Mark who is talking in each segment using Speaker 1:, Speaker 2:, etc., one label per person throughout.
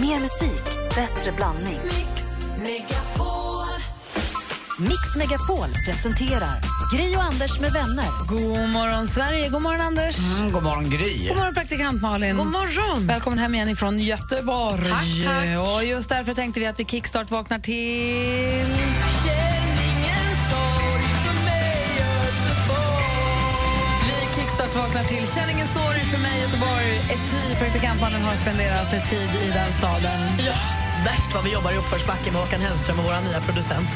Speaker 1: Mer musik, bättre blandning. Mix Megapol presenterar Gri och Anders med vänner.
Speaker 2: God morgon, Sverige. God morgon, Anders.
Speaker 3: Mm, god morgon, Gry.
Speaker 2: God morgon, praktikant Malin.
Speaker 4: God morgon.
Speaker 2: Välkommen hem igen från Göteborg.
Speaker 4: Tack, tack.
Speaker 2: Och just därför tänkte vi att vi kickstart vaknar till... vaknar till Känn ingen sorg för mig Göteborg. Ety, praktikantmannen har spenderat sin tid i den staden.
Speaker 4: Ja, värst vad vi jobbar i uppförsbacke med Håkan Hellström och vår nya producent.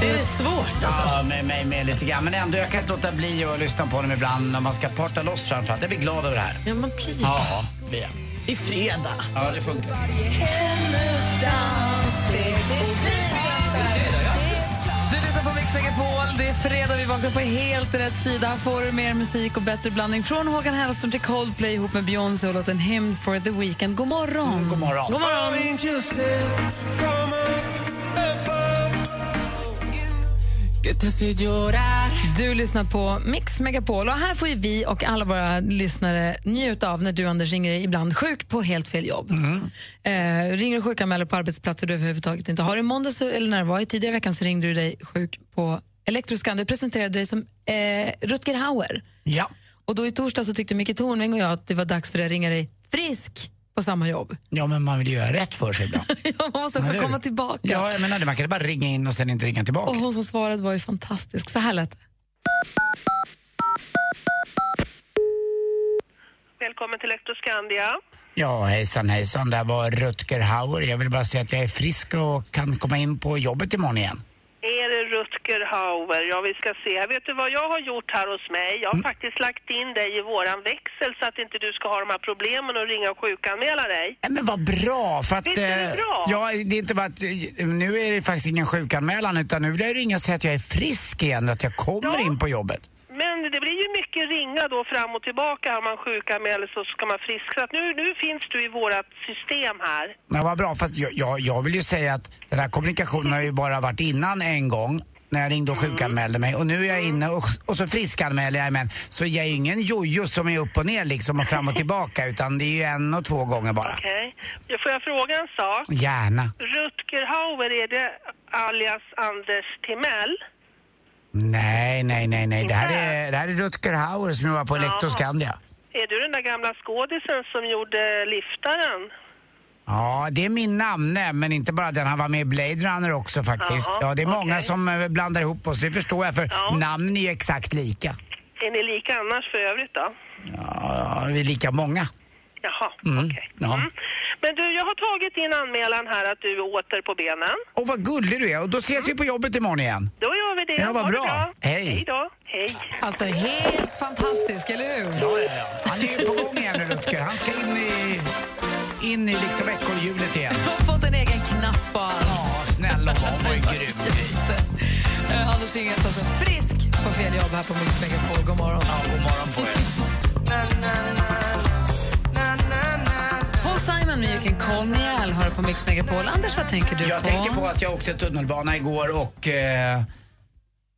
Speaker 4: Det är svårt alltså.
Speaker 3: Ja, med mig med lite grann. Men ändå, jag kan inte låta bli att lyssna på honom ibland när man ska parta loss framförallt. Jag blir glad över det här.
Speaker 4: Ja, man blir
Speaker 3: Ja, blir jag.
Speaker 4: I fredag.
Speaker 3: Ja, det funkar.
Speaker 2: Du lyssnar på Mix Megapol. Det är fredag, vi vaknar på helt rätt sida. Här får du mer musik och bättre blandning. Från Håkan Hellström till Coldplay ihop med Beyoncé och låten Hymn for the Weekend. God morgon!
Speaker 3: Mm, god morgon.
Speaker 4: God morgon.
Speaker 2: Du lyssnar på Mix Megapol och här får ju vi och alla våra lyssnare njuta av när du Anders ringer ibland sjuk på helt fel jobb. Eh, ringer du sjukanmäler på arbetsplatser du överhuvudtaget inte har. I måndags, eller när det var i tidigare veckan så ringde du dig sjuk på Electroscan. Du presenterade dig som eh, Rutger Hauer.
Speaker 3: Ja.
Speaker 2: Och då i torsdag så tyckte Micke Tornving och jag att det var dags för dig att ringa dig frisk på samma jobb.
Speaker 3: ja, men man vill ju göra rätt för sig ibland.
Speaker 2: Ja, Man måste också komma tillbaka.
Speaker 3: Ja, jag menar. Man kan bara ringa in och sen inte ringa tillbaka.
Speaker 2: Och hon som svarade var ju fantastisk. Så här lät det.
Speaker 5: Välkommen till Electroscandia.
Speaker 3: Ja, hejsan hejsan. Det här var Rutger Hauer. Jag vill bara säga att jag är frisk och kan komma in på jobbet imorgon igen.
Speaker 5: Är det Rutger Hauer? Ja, vi ska se. Vet du vad jag har gjort här hos mig? Jag har faktiskt lagt in dig i våran växel så att inte du ska ha de här problemen och ringa och sjukanmäla dig.
Speaker 3: Men vad bra! För att,
Speaker 5: Visst är det
Speaker 3: eh,
Speaker 5: bra?
Speaker 3: Ja, det är inte bara att, eh, nu är det faktiskt ingen sjukanmälan utan nu vill jag ringa och säga att jag är frisk igen och att jag kommer
Speaker 5: Ja.
Speaker 3: in på jobbet.
Speaker 5: Men det blir ju mycket ringa då fram och tillbaka. Har man sjukanmäler så ska man frisk. Så att nu, nu finns du i vårat system här.
Speaker 3: Men vad bra, för att jag, jag, jag vill ju säga att den här kommunikationen har ju bara varit innan en gång när jag ringde och
Speaker 5: Mm.
Speaker 3: sjukanmälde mig och nu är jag inne och, och så friskanmäler jag men så jag är ju ingen jojo som är upp och ner liksom och fram och tillbaka utan det är ju en och två gånger bara.
Speaker 5: Okej. Okay. Får jag fråga en sak?
Speaker 3: Gärna.
Speaker 5: Rutger Hauer, är det alias Anders Timell?
Speaker 3: Nej, nej, nej, nej. Det här är, det här är Rutger Hauer som jobbar på
Speaker 5: Jaha.
Speaker 3: Electroscandia.
Speaker 5: Är du den där gamla skådisen som gjorde liftaren?
Speaker 3: Ja, det är min namne, men inte bara den. Han var med i Blade Runner också faktiskt.
Speaker 5: Jaha,
Speaker 3: ja, det är många som eh, blandar ihop oss, det förstår jag, för
Speaker 5: Ja.
Speaker 3: namnen är ju exakt lika.
Speaker 5: Är ni lika annars för övrigt då?
Speaker 3: Ja, vi är lika många.
Speaker 5: Jaha,
Speaker 3: Mm,
Speaker 5: okej.
Speaker 3: ja.
Speaker 5: Mm. Men du, jag har tagit din anmälan här att du är åter på benen.
Speaker 3: Och vad gullig du är, och då ses vi på jobbet imorgon igen.
Speaker 5: Då gör vi det.
Speaker 3: Ja, vad
Speaker 5: det
Speaker 3: bra. Hej.
Speaker 5: Hej då. Hej.
Speaker 2: Alltså helt fantastisk, eller hur?
Speaker 3: Ja, ja, ja. Han är ju på gång igen nu, Rutger. Han ska in i, in i liksom ekorrhjulet igen.
Speaker 2: har fått en egen knapp och allt.
Speaker 3: Ja, snälla hon var ju grym.
Speaker 2: Eh, Anders Ingels alltså frisk på fel jobb här på Mix Megapol. God morgon.
Speaker 3: Ja, god morgon på er.
Speaker 2: Simon med You can call me Al har du på Mix Megapol. Anders, vad tänker du
Speaker 3: Jag
Speaker 2: på?
Speaker 3: tänker på att jag åkte tunnelbana igår och eh,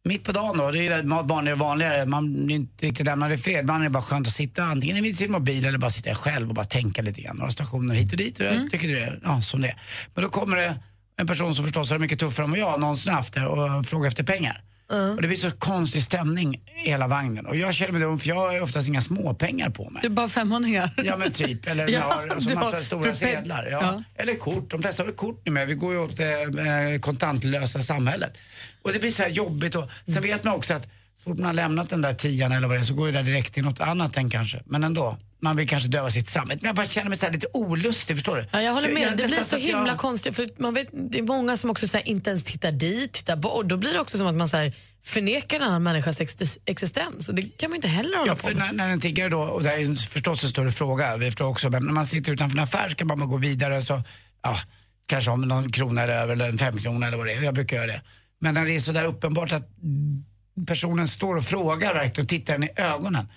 Speaker 3: mitt på dagen då, det är ju vanligare och vanligare, man blir inte riktigt lämnad i fred. Man är bara skönt att sitta antingen vid sin mobil eller bara sitta själv och bara tänka lite grann. Några stationer hit och dit och jag tycker det är ja, som det är. Men då kommer det en person som förstås är mycket tuffare än vad jag någonsin haft det och frågar efter pengar. Och det blir så konstig stämning i hela vagnen. Och jag känner mig dum för jag har oftast inga småpengar på mig.
Speaker 2: Du bara 500
Speaker 3: Ja men typ, eller
Speaker 2: Ja,
Speaker 3: jag har alltså
Speaker 2: du har
Speaker 3: massa stora sedlar. Ja.
Speaker 2: Ja.
Speaker 3: Eller kort, de flesta har kort nu med. Vi går ju åt det eh, kontantlösa samhället. Och det blir så här jobbigt och sen vet man också att så fort man har lämnat den där tian eller vad det är så går ju det direkt till något annat än kanske. Men ändå, man vill kanske döva sitt samvete. Men jag bara känner mig så här lite olustig, förstår du?
Speaker 4: Ja, jag håller
Speaker 3: Så
Speaker 4: med.
Speaker 3: jag-
Speaker 4: Det blir så
Speaker 3: att jag-
Speaker 4: himla konstigt. För man vet, det är många som också så här, inte ens tittar dit, tittar bort. Då blir det också som att man så här, förnekar en annan människas ex- existens. Och det kan man inte heller hålla
Speaker 3: Ja,
Speaker 4: på med.
Speaker 3: när, när en tiggare då, och det är ju förstås en större fråga, vi förstår också, men när man sitter utanför en affär så kan man bara gå vidare så, ja, kanske om någon krona eller över eller en femkrona eller vad det är. Jag brukar göra det. Men när det är så där uppenbart att personen står och frågar verkligen och tittar en i ögonen.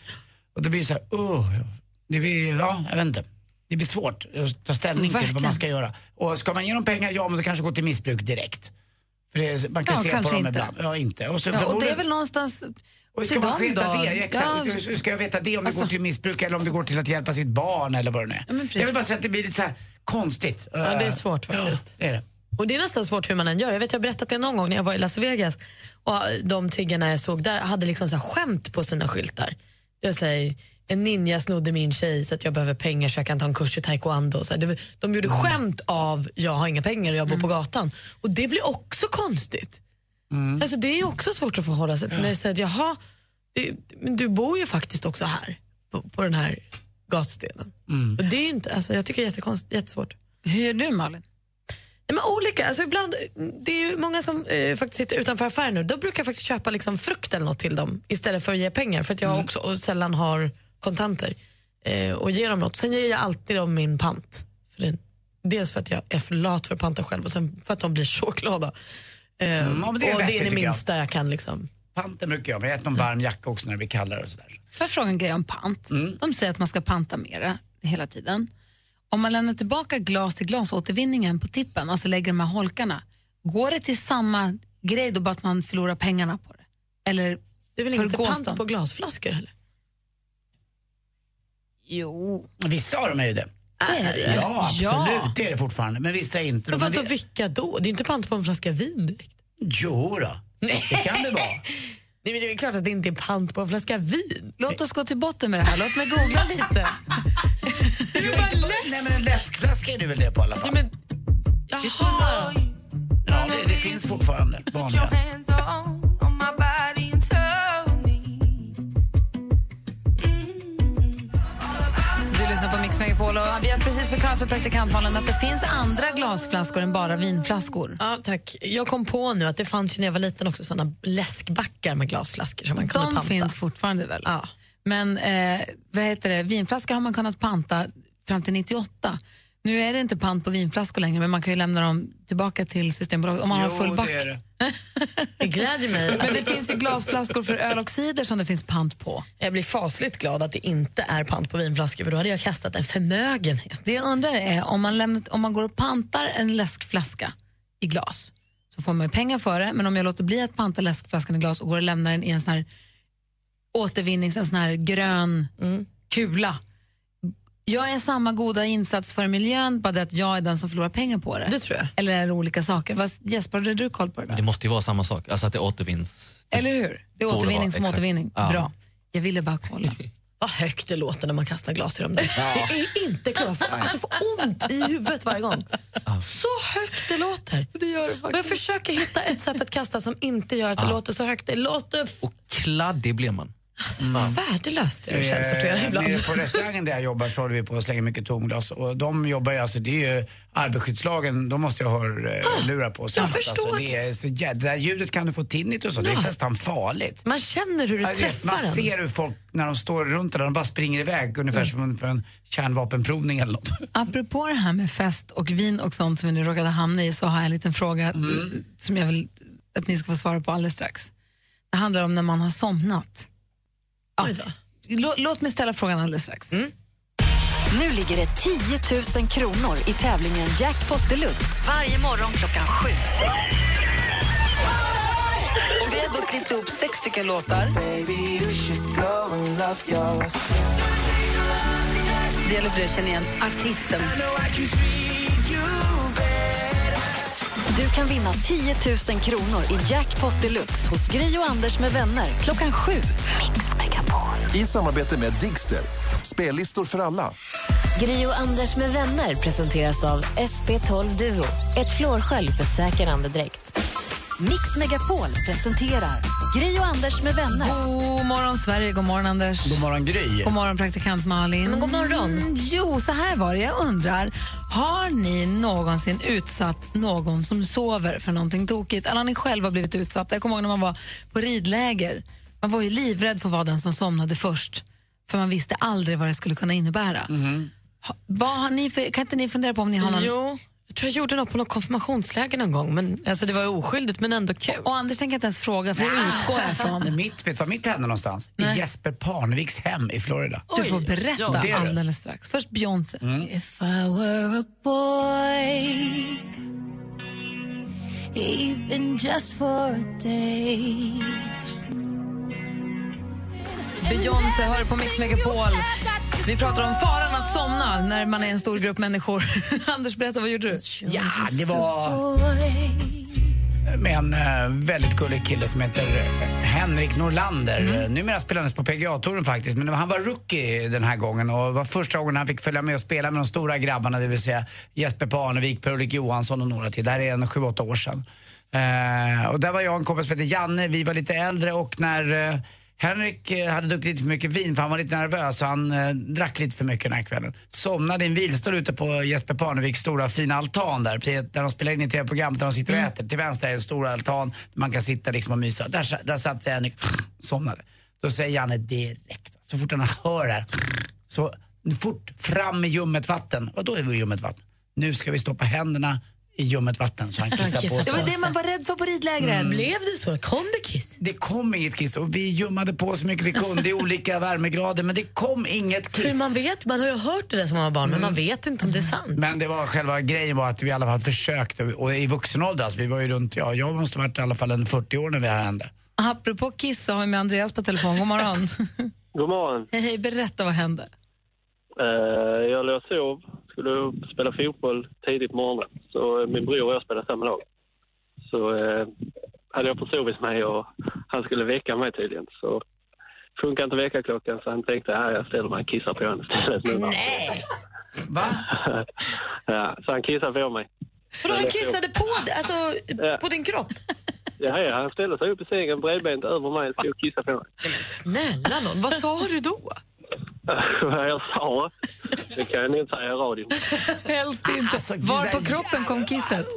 Speaker 3: Och det blir så här, oh, det blir, ja, jag vet inte. Det blir svårt att ta ställning till vad
Speaker 2: Verkligen.
Speaker 3: man ska göra. Och ska man ge dem pengar, ja men då kanske gå till missbruk direkt. För det man kan
Speaker 2: Ja,
Speaker 3: se på dem
Speaker 2: inte.
Speaker 3: ibland. Ja, inte. Och, så,
Speaker 2: Ja, och det är väl någonstans
Speaker 3: Och ska man veta det? Exakt.
Speaker 2: Ja.
Speaker 3: Hur ska jag veta det om det
Speaker 2: Alltså-
Speaker 3: går till missbruk eller om det går till att hjälpa sitt barn eller vad det nu är?
Speaker 2: Ja,
Speaker 3: jag vill bara säga att det blir lite så här konstigt.
Speaker 4: Ja, det är svårt faktiskt.
Speaker 3: Ja, det är det.
Speaker 4: Och det är nästan svårt hur man än gör. Jag vet jag har berättat det någon gång när jag var i Las Vegas och de tiggarna jag såg där hade liksom så skämt på sina skyltar. Jag säger en ninja snodde min tjej så att jag behöver pengar så jag kan ta en kurs i taekwondo. Så här, de gjorde skämt av jag har inga pengar och jag bor på gatan. Och det blir också konstigt. Alltså, det är också svårt att förhålla sig till. När jag säger att jaha, det, men du bor ju faktiskt också här på, på den här gatstenen. Och det är inte, alltså, jag tycker det är jättesvårt.
Speaker 2: Hur gör du Malin?
Speaker 4: Nej, men olika. Alltså ibland, det är ju många som eh, faktiskt sitter utanför affären nu. Då brukar jag faktiskt köpa liksom frukt eller något till dem istället för att ge pengar. För att jag också och sällan har kontanter. Eh, och ger dem något. Sen ger jag alltid dem min pant. För det, dels för att jag är för lat för att panta själv och sen för att de blir så glada. Eh,
Speaker 3: men det är
Speaker 4: och det
Speaker 3: vettigt,
Speaker 4: är det
Speaker 3: tycker jag.
Speaker 4: minsta jag. kan. Liksom.
Speaker 3: Panten brukar jag, men jag äter någon varm jacka också när det blir kallare och sådär.
Speaker 2: Får jag fråga en grej om pant? De säger att man ska panta mera hela tiden. Om man lämnar tillbaka glas till glasåtervinningen på tippen, alltså lägger de här holkarna, går det till samma grej då bara att man förlorar pengarna på det? Eller
Speaker 4: Det är väl inte pant på glasflaskor heller?
Speaker 2: Jo.
Speaker 3: Vissa av dem är ju det.
Speaker 4: Är det?
Speaker 3: Ja, absolut.
Speaker 2: Ja.
Speaker 3: Det är det fortfarande. Men vissa är inte.
Speaker 4: Men vadå,
Speaker 3: det,
Speaker 4: vilka då? Det är inte pant på en flaska vin direkt.
Speaker 3: jo då. det kan det vara.
Speaker 4: Nej, men det är klart att det inte är pant på en flaska vin.
Speaker 2: Låt oss gå till botten med det här. Låt mig googla lite.
Speaker 3: Nej, men en läskflaska är det väl det på alla fall?
Speaker 4: Men, jaha.
Speaker 3: Ja, det, det finns fortfarande vanliga.
Speaker 2: Megapol och vi har precis förklarat för praktikantmalen att det finns andra glasflaskor än bara vinflaskor.
Speaker 4: Ja, tack. Jag kom på nu att det fanns ju när jag var liten också såna läskbackar med glasflaskor som man kunde
Speaker 2: De
Speaker 4: panta.
Speaker 2: finns fortfarande väl?
Speaker 4: Ja.
Speaker 2: Men eh, vad heter det? vinflaskor har man kunnat panta fram till 98. Nu är det inte pant på vinflaskor längre men man kan ju lämna dem tillbaka till Systembolaget om man har full back.
Speaker 3: det det.
Speaker 4: Det glädjer mig.
Speaker 2: Men det finns ju glasflaskor för öl och cider som det finns pant på.
Speaker 4: Jag blir fasligt glad att det inte är pant på vinflaskor för då hade jag kastat en förmögenhet.
Speaker 2: Det jag undrar är om man, lämnat, om man går och pantar en läskflaska i glas så får man ju pengar för det men om jag låter bli att panta läskflaskan i glas och går och lämnar den i en sån här återvinnings, en sån här grön kula. Jag är samma goda insats för miljön, bara det att jag är den som förlorar pengar på det.
Speaker 4: Det tror jag.
Speaker 2: Eller är det olika saker? Vad, Jesper, hade du koll på det där?
Speaker 6: Det måste ju vara samma sak, alltså att det återvinns.
Speaker 2: Eller hur? Det är återvinning
Speaker 6: vara,
Speaker 2: som
Speaker 6: exakt.
Speaker 2: återvinning.
Speaker 6: Ja.
Speaker 2: Bra. Jag ville bara kolla.
Speaker 4: Vad högt det låter när man kastar glas i dem. där. Det är inte klart. Jag får, alltså, får ont i huvudet varje gång. Så högt det låter.
Speaker 2: Det gör det
Speaker 4: Och jag försöker hitta ett sätt att kasta som inte gör att det låter så högt. Det låter
Speaker 6: Och kladdig blir man.
Speaker 4: Alltså, värdelöst det att källsortera
Speaker 3: Eh,
Speaker 4: ibland.
Speaker 3: Nere på restaurangen där jag jobbar så håller vi på att slänga mycket tomglas och de jobbar ju, alltså det är ju arbetsskyddslagen, de måste ju ha eh, lurar på sig.
Speaker 4: jag
Speaker 3: Alltså,
Speaker 4: förstår.
Speaker 3: det, är så jä- det där ljudet kan du få tinnitus och det är nästan farligt.
Speaker 4: Man känner hur det
Speaker 3: Jag vet,
Speaker 4: träffar
Speaker 3: man
Speaker 4: en.
Speaker 3: ser hur folk, när de står runt där, de bara springer iväg ungefär som för en kärnvapenprovning eller något.
Speaker 2: Apropå det här med fest och vin och sånt som vi nu råkade hamna i så har jag en liten fråga
Speaker 3: Mm.
Speaker 2: som jag vill att ni ska få svara på alldeles strax. Det handlar om när man har somnat. Ja. Låt mig ställa frågan alldeles strax.
Speaker 1: Nu ligger det 10 000 kronor i tävlingen Jackpot Deluxe varje morgon klockan sju.
Speaker 2: Och vi har då klippt ihop sex stycken låtar. Det gäller för dig att känna igen artisten.
Speaker 1: Du kan vinna 10 000 kronor i Jackpot Deluxe hos Gri och Anders med vänner klockan sju. Mix Megapol.
Speaker 7: I samarbete med Digster. Spellistor för alla.
Speaker 8: Gri och Anders med vänner presenteras av SP12 Duo. Ett flårskölj för säker andedräkt.
Speaker 1: Mix Megapol presenterar Gri och Anders med vänner.
Speaker 2: God morgon, Sverige. God morgon, Anders.
Speaker 3: God morgon Gry.
Speaker 2: God morgon, praktikant Malin.
Speaker 4: Men god morgon.
Speaker 2: Mm, Jo, så här var det. Jag undrar, har ni någonsin utsatt någon som sover för någonting tokigt? Eller har ni själva blivit utsatta? Jag kommer ihåg när man var på ridläger. Man var ju livrädd för att vara den som somnade först. För man visste aldrig vad det skulle kunna innebära. Ha, vad har ni för, kan inte ni fundera på om ni har någon...
Speaker 4: Jo, jag tror jag gjorde något på något konfirmationsläger någon gång. Men, alltså, det var oskyldigt men ändå kul.
Speaker 2: Och Anders tänker inte ens fråga, för det utgår jag ifrån.
Speaker 3: Mitt, vet du vad mitt hände någonstans?
Speaker 2: Nej.
Speaker 3: I Jesper Parneviks hem i Florida.
Speaker 2: Du får berätta
Speaker 3: Ja, det
Speaker 2: alldeles strax. Först Beyoncé.
Speaker 8: If I were a boy Even just for a day
Speaker 2: Beyoncé hör på Mix Megapol. Vi pratar om faran att somna när man är en stor grupp människor. Anders, berätta, vad gjorde du?
Speaker 3: Ja, det var med en eh, väldigt gullig kille som heter eh, Henrik Norlander. Mm. Numera spelandes på PGA-touren faktiskt, men han var rookie den här gången och var första gången han fick följa med och spela med de stora grabbarna, det vill säga Jesper Parnevik, Per-Ulrik Johansson och några till. Det här är en 7-8 år sedan. Eh, och där var jag och en kompis som heter Janne, vi var lite äldre och när eh, Henrik eh, hade druckit lite för mycket vin för han var lite nervös och han eh, drack lite för mycket den här kvällen. Somnade i en vilstol ute på Jesper Parneviks stora fina altan där, precis där de spelar in i tv-programmet där de sitter och äter. Till vänster är en stor altan där man kan sitta liksom och mysa. Där, där satt sig Henrik somnade. Då säger Janne direkt, så fort han hör det här, så fort fram med ljummet vatten. Och då är vi ljummet vatten. Nu ska vi stoppa händerna i ljummet vatten så han kissar på
Speaker 2: Det
Speaker 3: sig.
Speaker 2: var det man var rädd för på ridlägret.
Speaker 4: Blev det så? Kom det kiss?
Speaker 3: Det kom inget kiss och vi ljummade på så mycket vi kunde i olika värmegrader men det kom inget kiss.
Speaker 4: man vet, man har ju hört det där som man var barn men man vet inte om det är sant.
Speaker 3: Men det var själva grejen var att vi i alla fall försökte och i vuxen ålder, alltså, vi var ju runt, ja jag måste ha varit i alla fall en 40 år när det här hände.
Speaker 2: Apropå kiss så har vi med Andreas på telefon. God morgon.
Speaker 9: God morgon.
Speaker 2: hej, hej, berätta vad hände.
Speaker 9: Eh, jag låg och sov, skulle upp och spela fotboll tidigt på morgonen. Så eh, min bror och jag spelade samma lag. Så eh, hade jag försovit mig och han skulle väcka mig tydligen. Så funkar inte väckarklockan så han tänkte att jag ställer mig och kissar på honom istället. Nu.
Speaker 4: Nej!
Speaker 3: Va?
Speaker 9: ja, så han kissade på mig.
Speaker 4: Vadå, han kissade på, dig? alltså,
Speaker 9: Ja.
Speaker 4: på din kropp?
Speaker 9: Ja, ja, han ställde sig upp i sängen bredbent över mig och stod och kissade på mig.
Speaker 4: Snälla någon, vad sa du då?
Speaker 9: Vad jag sa, det kan jag inte säga i radion.
Speaker 2: Helst inte.
Speaker 3: Alltså, gud,
Speaker 2: Var på kroppen kom kisset?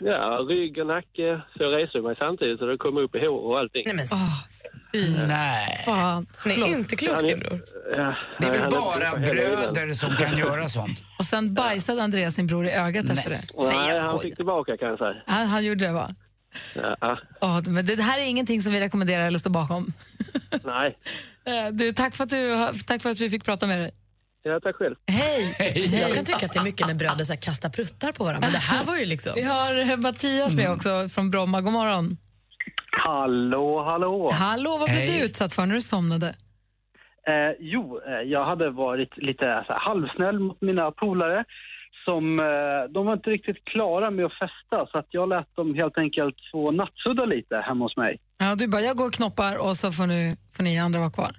Speaker 9: Ja, rygg och nacke. Så jag reste mig samtidigt så det kom upp i hår och allting.
Speaker 4: Nej men
Speaker 3: Nej.
Speaker 2: Fan.
Speaker 4: nej, inte klokt din bror.
Speaker 9: Ja,
Speaker 3: Det är
Speaker 9: nej,
Speaker 3: väl
Speaker 9: han
Speaker 3: bara bröder som kan göra sånt.
Speaker 2: Och sen bajsade Andreas sin bror i ögat efter det.
Speaker 4: Nej, jag
Speaker 9: Nej, han
Speaker 4: skojar.
Speaker 9: fick tillbaka kan jag säga.
Speaker 2: Han, han gjorde det, va?
Speaker 9: Ja,
Speaker 2: Åh, men det här är ingenting som vi rekommenderar eller står bakom.
Speaker 9: nej.
Speaker 2: Eh, Du, tack, för att du, har- tack för att vi fick prata med dig.
Speaker 9: Ja, tack själv.
Speaker 2: Hej!
Speaker 4: Jag kan tycka att det är mycket när bröder så här kastar pruttar på varandra, men det här var ju liksom...
Speaker 2: Vi har eh, Mattias med också från Bromma. God morgon.
Speaker 10: Hallå, hallå.
Speaker 2: Hallå, vad blev
Speaker 3: Hej.
Speaker 2: du utsatt för när du somnade?
Speaker 10: Eh, jo, eh, jag hade varit lite så här, halvsnäll mot mina polare. Som, eh, de var inte riktigt klara med att festa så att jag lät dem helt enkelt få nattsudda lite hemma hos mig.
Speaker 2: Ja, du bara, jag går och knoppar och så får, nu, får ni andra vara kvar.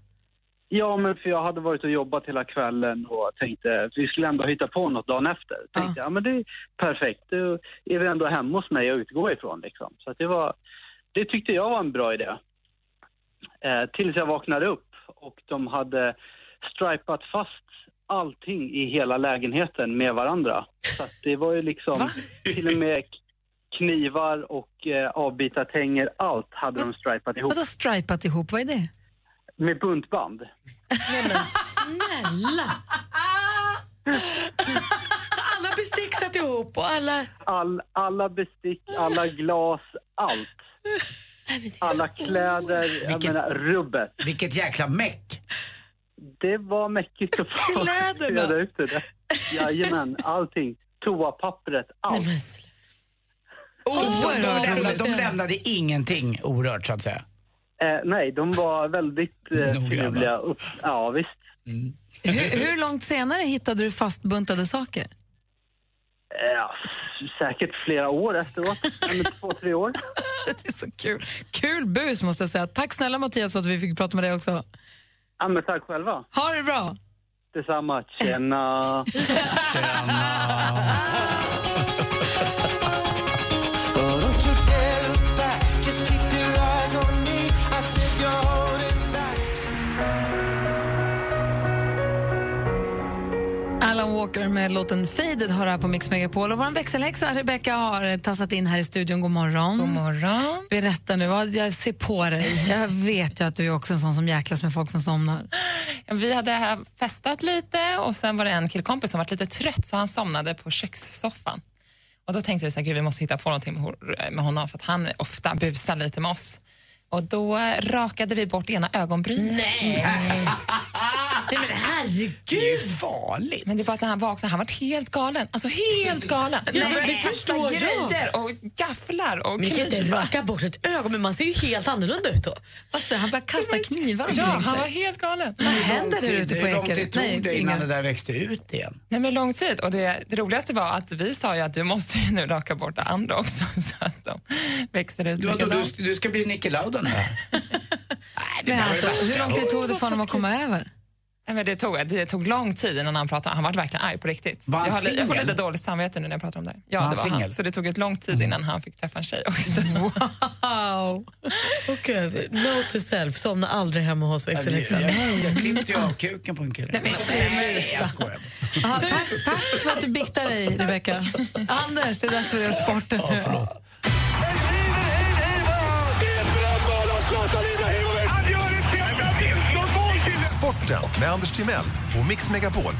Speaker 10: Ja, men för jag hade varit och jobbat hela kvällen och tänkte vi skulle ändå hitta på något dagen efter. Tänkte, ja. men det är perfekt, då är vi ändå hemma hos mig och utgår ifrån liksom. Så att det var, det tyckte jag var en bra idé. Eh, tills jag vaknade upp och de hade stripat fast allting i hela lägenheten med varandra. Så att det var ju liksom till och med knivar och eh, avbitartänger, allt hade de stripat ihop
Speaker 2: Vadå stripat ihop, vad är det?
Speaker 10: med buntband.
Speaker 4: Snälla! alla bestick satt ihop och alla...
Speaker 10: All, alla bestick, alla glas, allt. Alla kläder, jag
Speaker 3: Vilket-
Speaker 10: menar rubbet.
Speaker 3: Vilket jäkla meck.
Speaker 10: Det var mäckigt att få
Speaker 2: Kläderna.
Speaker 10: reda ut det. där. Jajamän, allting. Toapappret, allt.
Speaker 4: Nej, men.
Speaker 3: De,
Speaker 2: Oerhört
Speaker 3: lämnade, de lämnade ingenting orört så att säga.
Speaker 10: Eh, nej, de var väldigt eh, finurliga. Ja, visst.
Speaker 2: Hur, hur långt senare hittade du fastbuntade saker?
Speaker 10: Eh, säkert flera år efteråt. Eller två, tre år.
Speaker 2: Det är så kul. Kul bus måste jag säga. Tack snälla Mattias för att vi fick prata med dig också.
Speaker 10: Ja, men tack själva.
Speaker 2: Ha det bra!
Speaker 10: Detsamma. Tjena.
Speaker 2: Alan Walker med låten Faded har här på Mix Megapol. Och vår växelhäxa Rebecca har tassat in här i studion. God morgon.
Speaker 11: God morgon.
Speaker 2: Berätta nu, jag ser på dig. Jag vet ju att du är också en sån som jäklas med folk som somnar.
Speaker 11: Vi hade festat lite och sen var det en killkompis som var lite trött så han somnade på kökssoffan. Och då tänkte vi så här, Gud, vi måste hitta på någonting med honom för att han ofta busar lite med oss. Och då rakade vi bort ena ögonbrynet.
Speaker 4: Nej! Nej men herregud.
Speaker 3: Det är ju farligt.
Speaker 11: Men det är bara att när han vaknade, han var helt galen. Alltså helt galen.
Speaker 4: Ja,
Speaker 11: Nej,
Speaker 4: det förstår jag.
Speaker 11: grejer och gafflar och
Speaker 4: Men ni kan inte
Speaker 11: knivar.
Speaker 4: raka bort ett ögon, men man ser ju helt annorlunda ut då.
Speaker 2: Alltså, han börjar kasta knivar omkring
Speaker 11: Ja, han var helt galen.
Speaker 2: Vad händer där
Speaker 3: Hur
Speaker 2: ute på
Speaker 3: lång tid
Speaker 2: Ekerö?
Speaker 3: tog
Speaker 2: Nej,
Speaker 3: det innan det där växte ut igen?
Speaker 11: Nej, men lång tid. Och det, det roligaste var att vi sa ju att du måste ju nu raka bort det andra också så att de växer ut
Speaker 3: Du, du, du, du ska bli Niki Lauda nu? Nej, det
Speaker 2: Men
Speaker 3: var
Speaker 2: alltså, hur lång tid tog det för honom att komma över?
Speaker 11: Nej, men det, tog, det tog lång tid innan han pratade. Han var verkligen arg på riktigt.
Speaker 3: Var han
Speaker 11: jag, har, jag får lite dåligt samvete nu när jag pratar om det. Ja,
Speaker 3: Var
Speaker 11: det var han. Så det tog ett lång tid innan han fick träffa en tjej också.
Speaker 2: Wow.
Speaker 4: Okej, note to self, somna aldrig hemma hos växelhäxan.
Speaker 3: jag, jag klippte ju av kuken på en kille.
Speaker 2: Nej, men
Speaker 3: Nej, jag skojar.
Speaker 2: Aha, tack, tack för att du biktar dig, Rebecca. Anders, det är dags för sporten nu.
Speaker 7: Sporten med Anders Timell och Mix Megapol.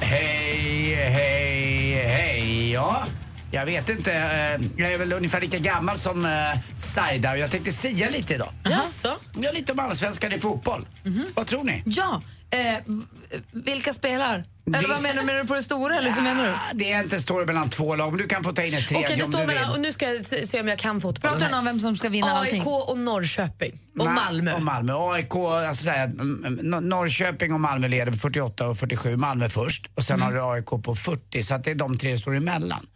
Speaker 3: Hej, hej, hej. Ja, jag vet inte. eh, Jag är väl ungefär lika gammal som eh, Saida och jag tänkte sia lite idag.
Speaker 4: Jaså?
Speaker 3: Ja, lite om allsvenskan i fotboll. Vad tror ni?
Speaker 2: Ja, eh, vilka spelar? Eller vad menar du? Menar du på det stora eller hur menar du?
Speaker 3: Det är inte står mellan två lag, men du kan få ta in ett tredje
Speaker 4: Okej, det
Speaker 3: om
Speaker 4: står
Speaker 3: du
Speaker 4: mellan,
Speaker 3: vill.
Speaker 4: och nu ska jag se, se om jag kan fotboll.
Speaker 2: Pratar du om vem som ska vinna allting?
Speaker 4: AIK och Norrköping. Och
Speaker 3: Nej,
Speaker 4: Malmö.
Speaker 3: Och Malmö. AIK, alltså så här, mm, mm, Norrköping och Malmö leder på 48 och 47. Malmö först. Och sen har du AIK på 40. Så att det är de tre som står emellan.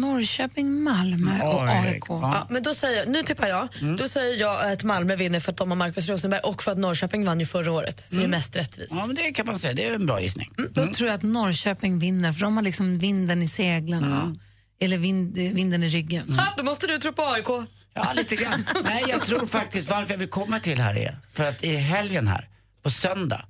Speaker 2: Norrköping, Malmö och
Speaker 3: AIK. Ja.
Speaker 4: Men då säger jag, nu tippar jag. Då säger jag att Malmö vinner för att de har Marcus Rosenberg och för att Norrköping vann ju förra året. Så det är mest rättvist.
Speaker 3: Ja, men det kan man säga. Det är en bra gissning.
Speaker 2: Då tror jag att Norrköping vinner, för de har liksom vinden i seglarna. Eller vind, vinden i ryggen.
Speaker 4: Ha, då måste du tro på AIK.
Speaker 3: Ja, lite grann. Nej, jag tror faktiskt varför jag vill komma till här är för att i helgen här, på söndag,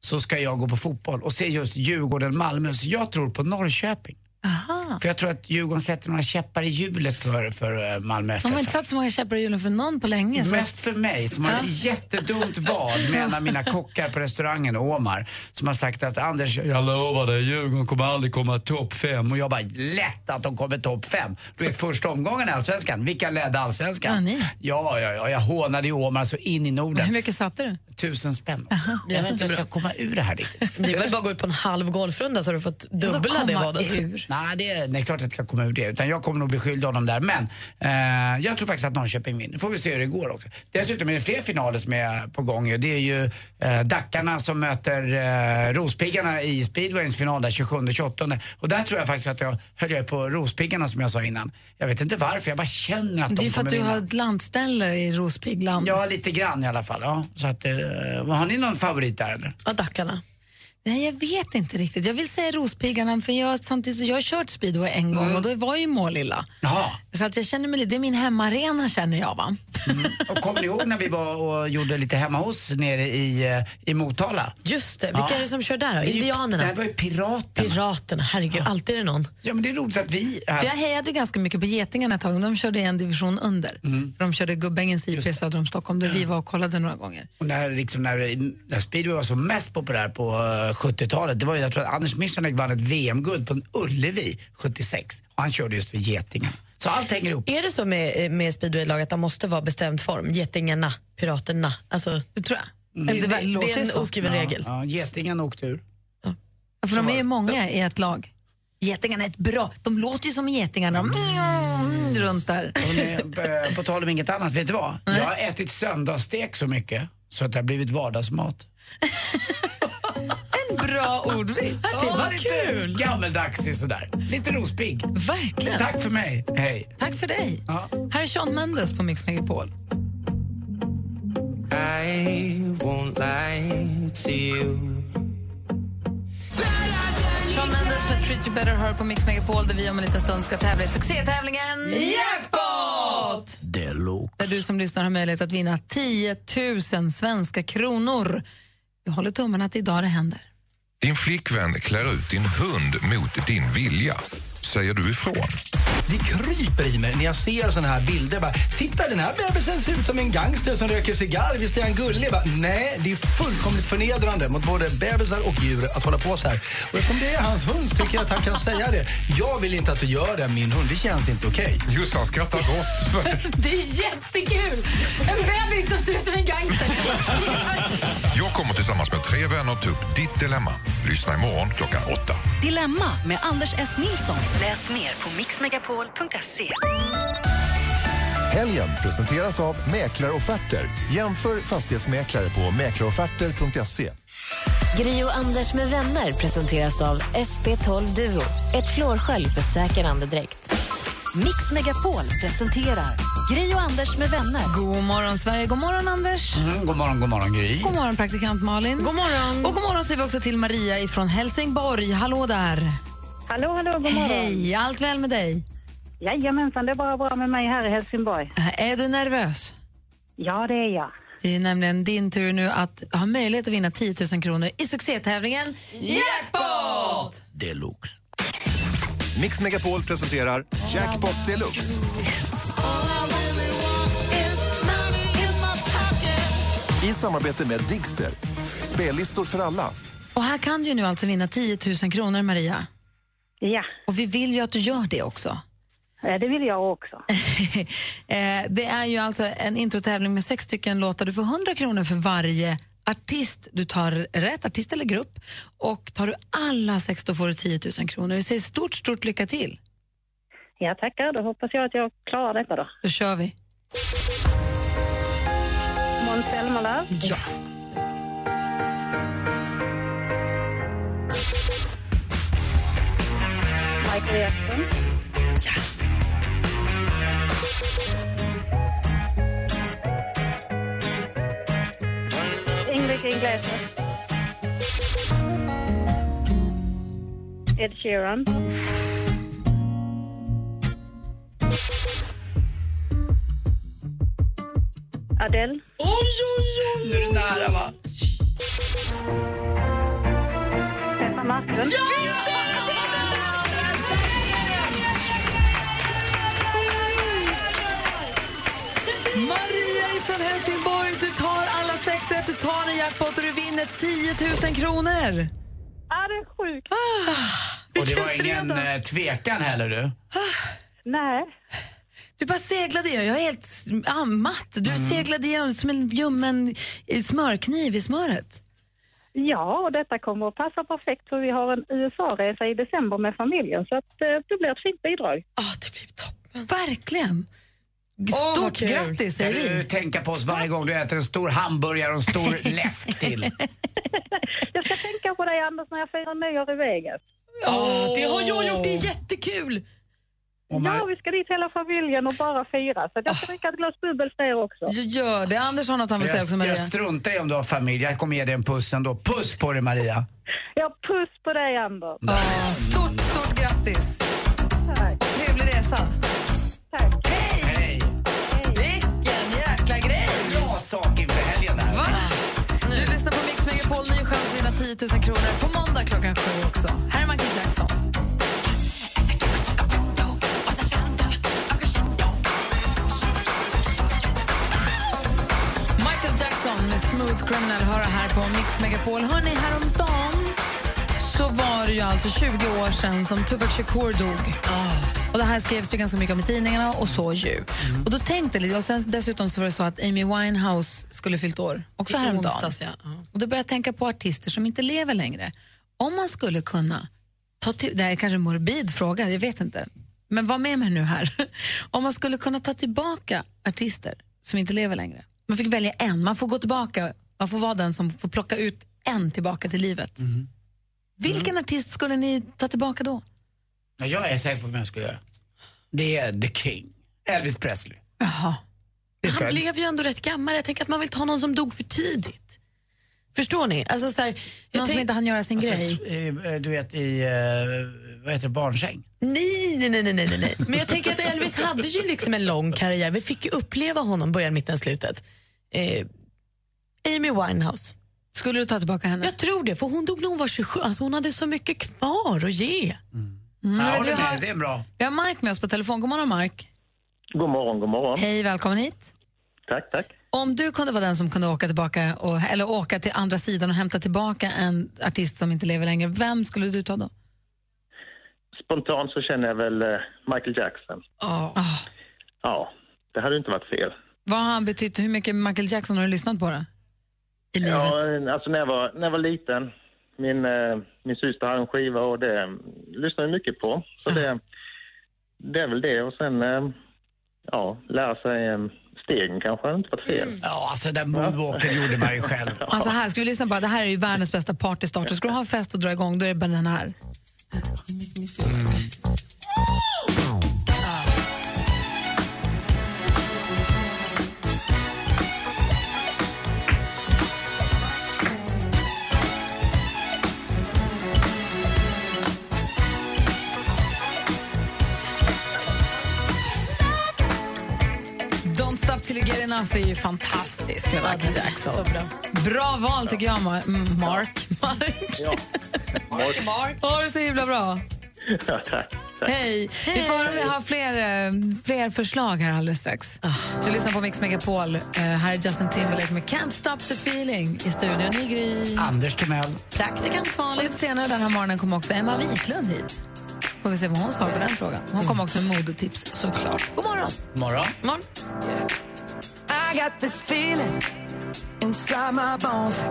Speaker 3: så ska jag gå på fotboll och se just Djurgården-Malmö. Så jag tror på Norrköping.
Speaker 2: Aha.
Speaker 3: För jag tror att Djurgården sätter några käppar i hjulet för, för eh, Malmö
Speaker 2: De har inte
Speaker 3: FF.
Speaker 2: satt så många käppar i hjulen för någon på länge. Så.
Speaker 3: Mest för mig som har ett jättedumt vad med en av mina kockar på restaurangen, Omar, som har sagt att Anders, jag lovar dig, Djurgården kommer aldrig komma topp fem. Och jag bara, lätt att de kommer topp fem. Du vet första omgången i Allsvenskan, vilka ledde Allsvenskan?
Speaker 2: Ja, ni.
Speaker 3: Ja, ja, ja, jag hånade ju Omar så in i
Speaker 2: Hur
Speaker 3: Norden.
Speaker 2: mycket satte du?
Speaker 3: Tusen spänn också. Jag vet inte hur jag ska komma ur det här riktigt.
Speaker 4: Det är väl bara att gå ut på en halv golfrunda så har du fått dubbla det vadet.
Speaker 3: Nej, det är, klart att jag ska komma ur det. Utan jag kommer nog bli skyldig honom där. Men eh, jag tror faktiskt att Norrköping vinner. Får vi se hur det går också. Dessutom är det fler finaler som är på gång. Det är ju eh, Dackarna som möter eh, Rospiggarna i speedwayens final där 27-28. Och där tror jag faktiskt att jag höll jag på Rospiggarna som jag sa innan. Jag vet inte varför, jag bara känner att
Speaker 2: Det är
Speaker 3: de
Speaker 2: för att du
Speaker 3: vinna.
Speaker 2: har ett landställe i Rospigland.
Speaker 3: Ja, lite grann i alla fall. Ja. Så att, eh, har ni någon favorit där eller?
Speaker 4: Ja, Dackarna.
Speaker 2: Nej, jag vet inte riktigt. Jag vill säga Rospiggarna, för jag, samtidigt så jag har kört speedway en gång och då var ju Målilla.
Speaker 3: Jaha.
Speaker 2: Så att jag känner mig lite, det är min hemmaarena känner jag va.
Speaker 3: Och kommer ni ihåg när vi var och gjorde lite hemma hos nere i, eh, i Motala?
Speaker 4: Just det, vilka
Speaker 3: Ja.
Speaker 4: är det som kör där då? Indianerna?
Speaker 3: Det var ju piraterna.
Speaker 4: Piraterna, herregud, alltid är det någon.
Speaker 3: Ja, men det är roligt att vi...
Speaker 2: För jag hejade ganska mycket på Getingarna ett tag, de körde en division under.
Speaker 3: Mm.
Speaker 2: För de körde Gubbängens IP söder om Stockholm, där vi var och kollade några gånger.
Speaker 3: Och när, liksom, när, när speedway var som mest populär på eh, 70-talet, det var ju, jag tror att Anders Michanek vann ett VM-guld på en Ullevi 76. Och han körde just för Getingarna. Så allt hänger ihop.
Speaker 4: Är det så med, med speedwaylag att de måste vara bestämd form? Getingarna, piraterna. Alltså,
Speaker 2: Det tror jag.
Speaker 3: Mm.
Speaker 2: Eller
Speaker 4: det,
Speaker 2: det,
Speaker 4: det,
Speaker 2: låter
Speaker 4: är
Speaker 2: ju
Speaker 4: en
Speaker 2: så.
Speaker 4: oskriven regel.
Speaker 3: Ja, Getingen åkte ur.
Speaker 2: Ja, För de är ju många i ett lag. Getingarna är ett bra, de låter ju som getingarna. De mm, runt där.
Speaker 3: Ni, eh, på tal om inget annat, vet du vad? Jag har ätit söndagsstek så mycket så att det har blivit vardagsmat.
Speaker 2: Bra ordvits.
Speaker 3: Det var kul! Gammeldags sådär. Lite rospigg.
Speaker 2: Verkligen.
Speaker 3: Tack för mig. Hej.
Speaker 2: Tack för dig.
Speaker 3: Ja.
Speaker 2: Här är Sean Mendes på Mix Megapol.
Speaker 12: I won't lie to you.
Speaker 2: Sean Mendes med Treat You Better hör på Mix Megapol där vi om en liten stund ska tävla i succétävlingen Jackpot!
Speaker 3: Deluxe.
Speaker 2: Där du som lyssnar har möjlighet att vinna 10 000 svenska kronor. Jag håller tummarna att idag det händer.
Speaker 13: Din flickvän klär ut din hund mot din vilja. Säger du ifrån? Det kryper i mig när jag ser såna här bilder. Bara, Titta, den här bebisen ser ut som en gangster som röker cigarr. Visst är han gullig? Bara, Nej, det är fullkomligt förnedrande mot både bebisar och djur att hålla på så här. Och eftersom det är hans hund tycker jag att han kan säga det. Jag vill inte att du gör det, min hund. Det känns inte okej.
Speaker 7: Just han skrattar gott.
Speaker 2: Det är jättekul! En bebis som ser ut som en gangster.
Speaker 7: Jag kommer tillsammans med tre vänner ta upp ditt dilemma. Lyssna imorgon klockan åtta.
Speaker 1: Dilemma med Anders S. Nilsson. Läs mer på mixmegapol.se.
Speaker 7: Helgen presenteras av Mäklarofferter. Jämför fastighetsmäklare på mäklarofferter.se.
Speaker 8: Gri och Anders med vänner presenteras av SP12 Duo. Ett flårskölj för säker andedräkt.
Speaker 1: Mix Megapol presenterar Gri och Anders med vänner.
Speaker 2: God morgon, Sverige. God morgon, Anders.
Speaker 3: Mm, god morgon, god morgon Gry.
Speaker 2: God morgon, praktikant Malin.
Speaker 4: God morgon.
Speaker 2: Och god morgon säger vi också till Maria från Helsingborg. Hallå där.
Speaker 14: Hallå, hallå, god morgon.
Speaker 2: Hej, allt väl med dig?
Speaker 14: Jajamensan, det är bara bra med mig här i Helsingborg.
Speaker 2: Är du nervös?
Speaker 14: Ja, det är jag.
Speaker 2: Det är nämligen din tur nu att ha möjlighet att vinna 10 000 kronor i succétävlingen Jackpot!
Speaker 7: Deluxe. Mix Megapol presenterar Jackpot Deluxe. I samarbete med Digster. Spellistor för alla.
Speaker 2: Och här kan du nu alltså vinna 10 000 kronor, Maria.
Speaker 14: Ja.
Speaker 2: Och vi vill ju att du gör det också.
Speaker 14: Ja, det vill jag också.
Speaker 2: Eh, det är ju alltså en introtävling med sex stycken låtar. Du får 100 kronor för varje artist du tar rätt, artist eller grupp. Och tar du alla sex då får du 10 000 kronor. Vi säger stort, stort lycka till.
Speaker 14: Ja, tackar. Då hoppas jag att jag klarar detta då.
Speaker 2: Då kör vi.
Speaker 14: Måns Zelmerlöw.
Speaker 2: Ja.
Speaker 14: Michael Jackson. Enrique Iglesias. Ed Sheeran. Adele.
Speaker 2: Oj, oj, oj!
Speaker 3: Nu är det nära, va?
Speaker 14: Petra Marklund.
Speaker 2: Maria från Helsingborg, du tar alla sex rätt, du tar en jackpot och du vinner 10 000 kronor.
Speaker 14: Ja, det är sjukt.
Speaker 3: Och det var ingen eh, tvekan heller du.
Speaker 14: Nej.
Speaker 2: Du bara seglade igenom. Jag är helt ah, matt. Du
Speaker 3: Mm.
Speaker 2: seglade igenom som en ljummen eh, smörkniv i smöret.
Speaker 14: Ja, och detta kommer att passa perfekt för vi har en USA-resa i december med familjen så att eh, det blir ett fint bidrag.
Speaker 2: Verkligen. Stort
Speaker 14: kul.
Speaker 2: grattis säger
Speaker 3: du
Speaker 2: vi.
Speaker 3: tänka på oss varje gång du äter en stor hamburgare och en stor läsk till?
Speaker 14: Jag ska tänka på dig Anders när jag firar nyår i Vegas.
Speaker 4: Åh, det har jag gjort, det är jättekul!
Speaker 14: Ja, vi ska dit hela familjen och bara fira. Så att jag ska dricka ett glas bubbel för er också.
Speaker 2: Gör det. Anders har något han vill säga också,
Speaker 3: Jag,
Speaker 2: Maria.
Speaker 3: jag struntar i om du har familj. Jag kommer ge dig en puss ändå. Puss på dig Maria!
Speaker 14: Ja, puss på dig Anders.
Speaker 2: Ja, stort, stort grattis.
Speaker 14: Tack.
Speaker 2: Trevlig resa.
Speaker 14: Tack.
Speaker 2: Hej!
Speaker 3: Sak inför helgen Här.
Speaker 2: Va? Du lyssnar på Mix Megapol, ny chans att vinna 10 000 kronor på måndag klockan sju också. Här är Michael Jackson. Michael Jackson med Smooth Criminal hör här på Mix Megapol. Hörni, häromdagen så var det ju alltså 20 år sedan som Tupac Shakur dog. Och det här skrevs det ganska mycket om i tidningarna och så ju. Och då tänkte jag och sen, dessutom så var det så att Amy Winehouse skulle fyllt år, också
Speaker 4: I
Speaker 2: häromdagen.
Speaker 4: onsdags, ja.
Speaker 2: Och då började jag tänka på artister som inte lever längre. Om man skulle kunna ta till, det här är kanske en morbid fråga, jag vet inte. Men var med mig nu här. Om man skulle kunna ta tillbaka artister som inte lever längre. Man fick välja en, man får gå tillbaka, man får vara den som får plocka ut en tillbaka till livet. Vilken artist skulle ni ta tillbaka då?
Speaker 3: Ja, jag är säker på vem jag skulle göra. Det är The King. Elvis Presley.
Speaker 2: Jaha.
Speaker 3: Det ska
Speaker 4: Han
Speaker 3: jag.
Speaker 4: blev ju ändå rätt gammal. Jag tänker att man vill ta någon som dog för tidigt. Förstår ni? Alltså, så här, jag
Speaker 2: Någon som
Speaker 4: tänk-
Speaker 2: inte hann göra sin
Speaker 3: Alltså,
Speaker 2: grej.
Speaker 3: eh, Du vet i, eh, vad heter det, barnsäng?
Speaker 4: Nej, nej, nej, nej, nej, nej. Men jag tänker att Elvis hade ju liksom en lång karriär. Vi fick ju uppleva honom början, mitten, slutet. Eh, Amy Winehouse.
Speaker 2: Skulle du ta tillbaka henne?
Speaker 4: Jag tror det, för hon dog när hon var 27. Alltså hon hade så mycket kvar att ge.
Speaker 2: Mm, du, vi
Speaker 3: med,
Speaker 2: har-
Speaker 3: det är bra.
Speaker 2: Vi har Mark med oss på telefon. God morgon, Mark.
Speaker 15: God morgon, god morgon.
Speaker 2: Hej, välkommen hit.
Speaker 15: Tack, tack.
Speaker 2: Om du kunde vara den som kunde åka tillbaka och, eller åka till andra sidan och hämta tillbaka en artist som inte lever längre, vem skulle du ta då?
Speaker 15: Spontant så känner jag väl eh, Michael Jackson.
Speaker 2: Ah.
Speaker 15: Ja, det hade inte varit fel.
Speaker 2: Vad har han betytt? Hur mycket Michael Jackson har du lyssnat på? Det? I livet?
Speaker 15: Ja, alltså när jag var, när jag var liten, min, eh, min syster hade en skiva och det lyssnade jag mycket på. Så det, det är väl det. Och sen, eh, ja, lära sig eh, stegen kanske inte varit fel.
Speaker 3: Ja, alltså den moonwalken gjorde man ju själv.
Speaker 2: Alltså här, ska vi lyssna på, det här är ju världens bästa partystarter. Ska du ha en fest och dra igång, då är det bara den här. Don't stop till you get enough är ju fantastisk med Michael Jackson.
Speaker 4: Så bra.
Speaker 2: Bra val tycker jag, mm, Mark. Mark.
Speaker 15: Ja.
Speaker 2: Mark. Mark. Ha det så himla bra.
Speaker 15: Ja, tack.
Speaker 2: Hej. Vi får höra om vi har fler, eh, fler förslag här alldeles strax. Du lyssnar på Mix Megapol. Eh, här är Justin Timberlake med Can't stop the feeling i studion i Gry.
Speaker 3: Anders Timell.
Speaker 2: Praktikant Malin. Senare den här morgonen kommer också Emma Wiklund hit. Får vi se vad hon svarar på den frågan. Hon kommer också med modetips såklart. God morgon.
Speaker 3: Morgon.
Speaker 2: morgon.
Speaker 12: I got this feeling inside my bones.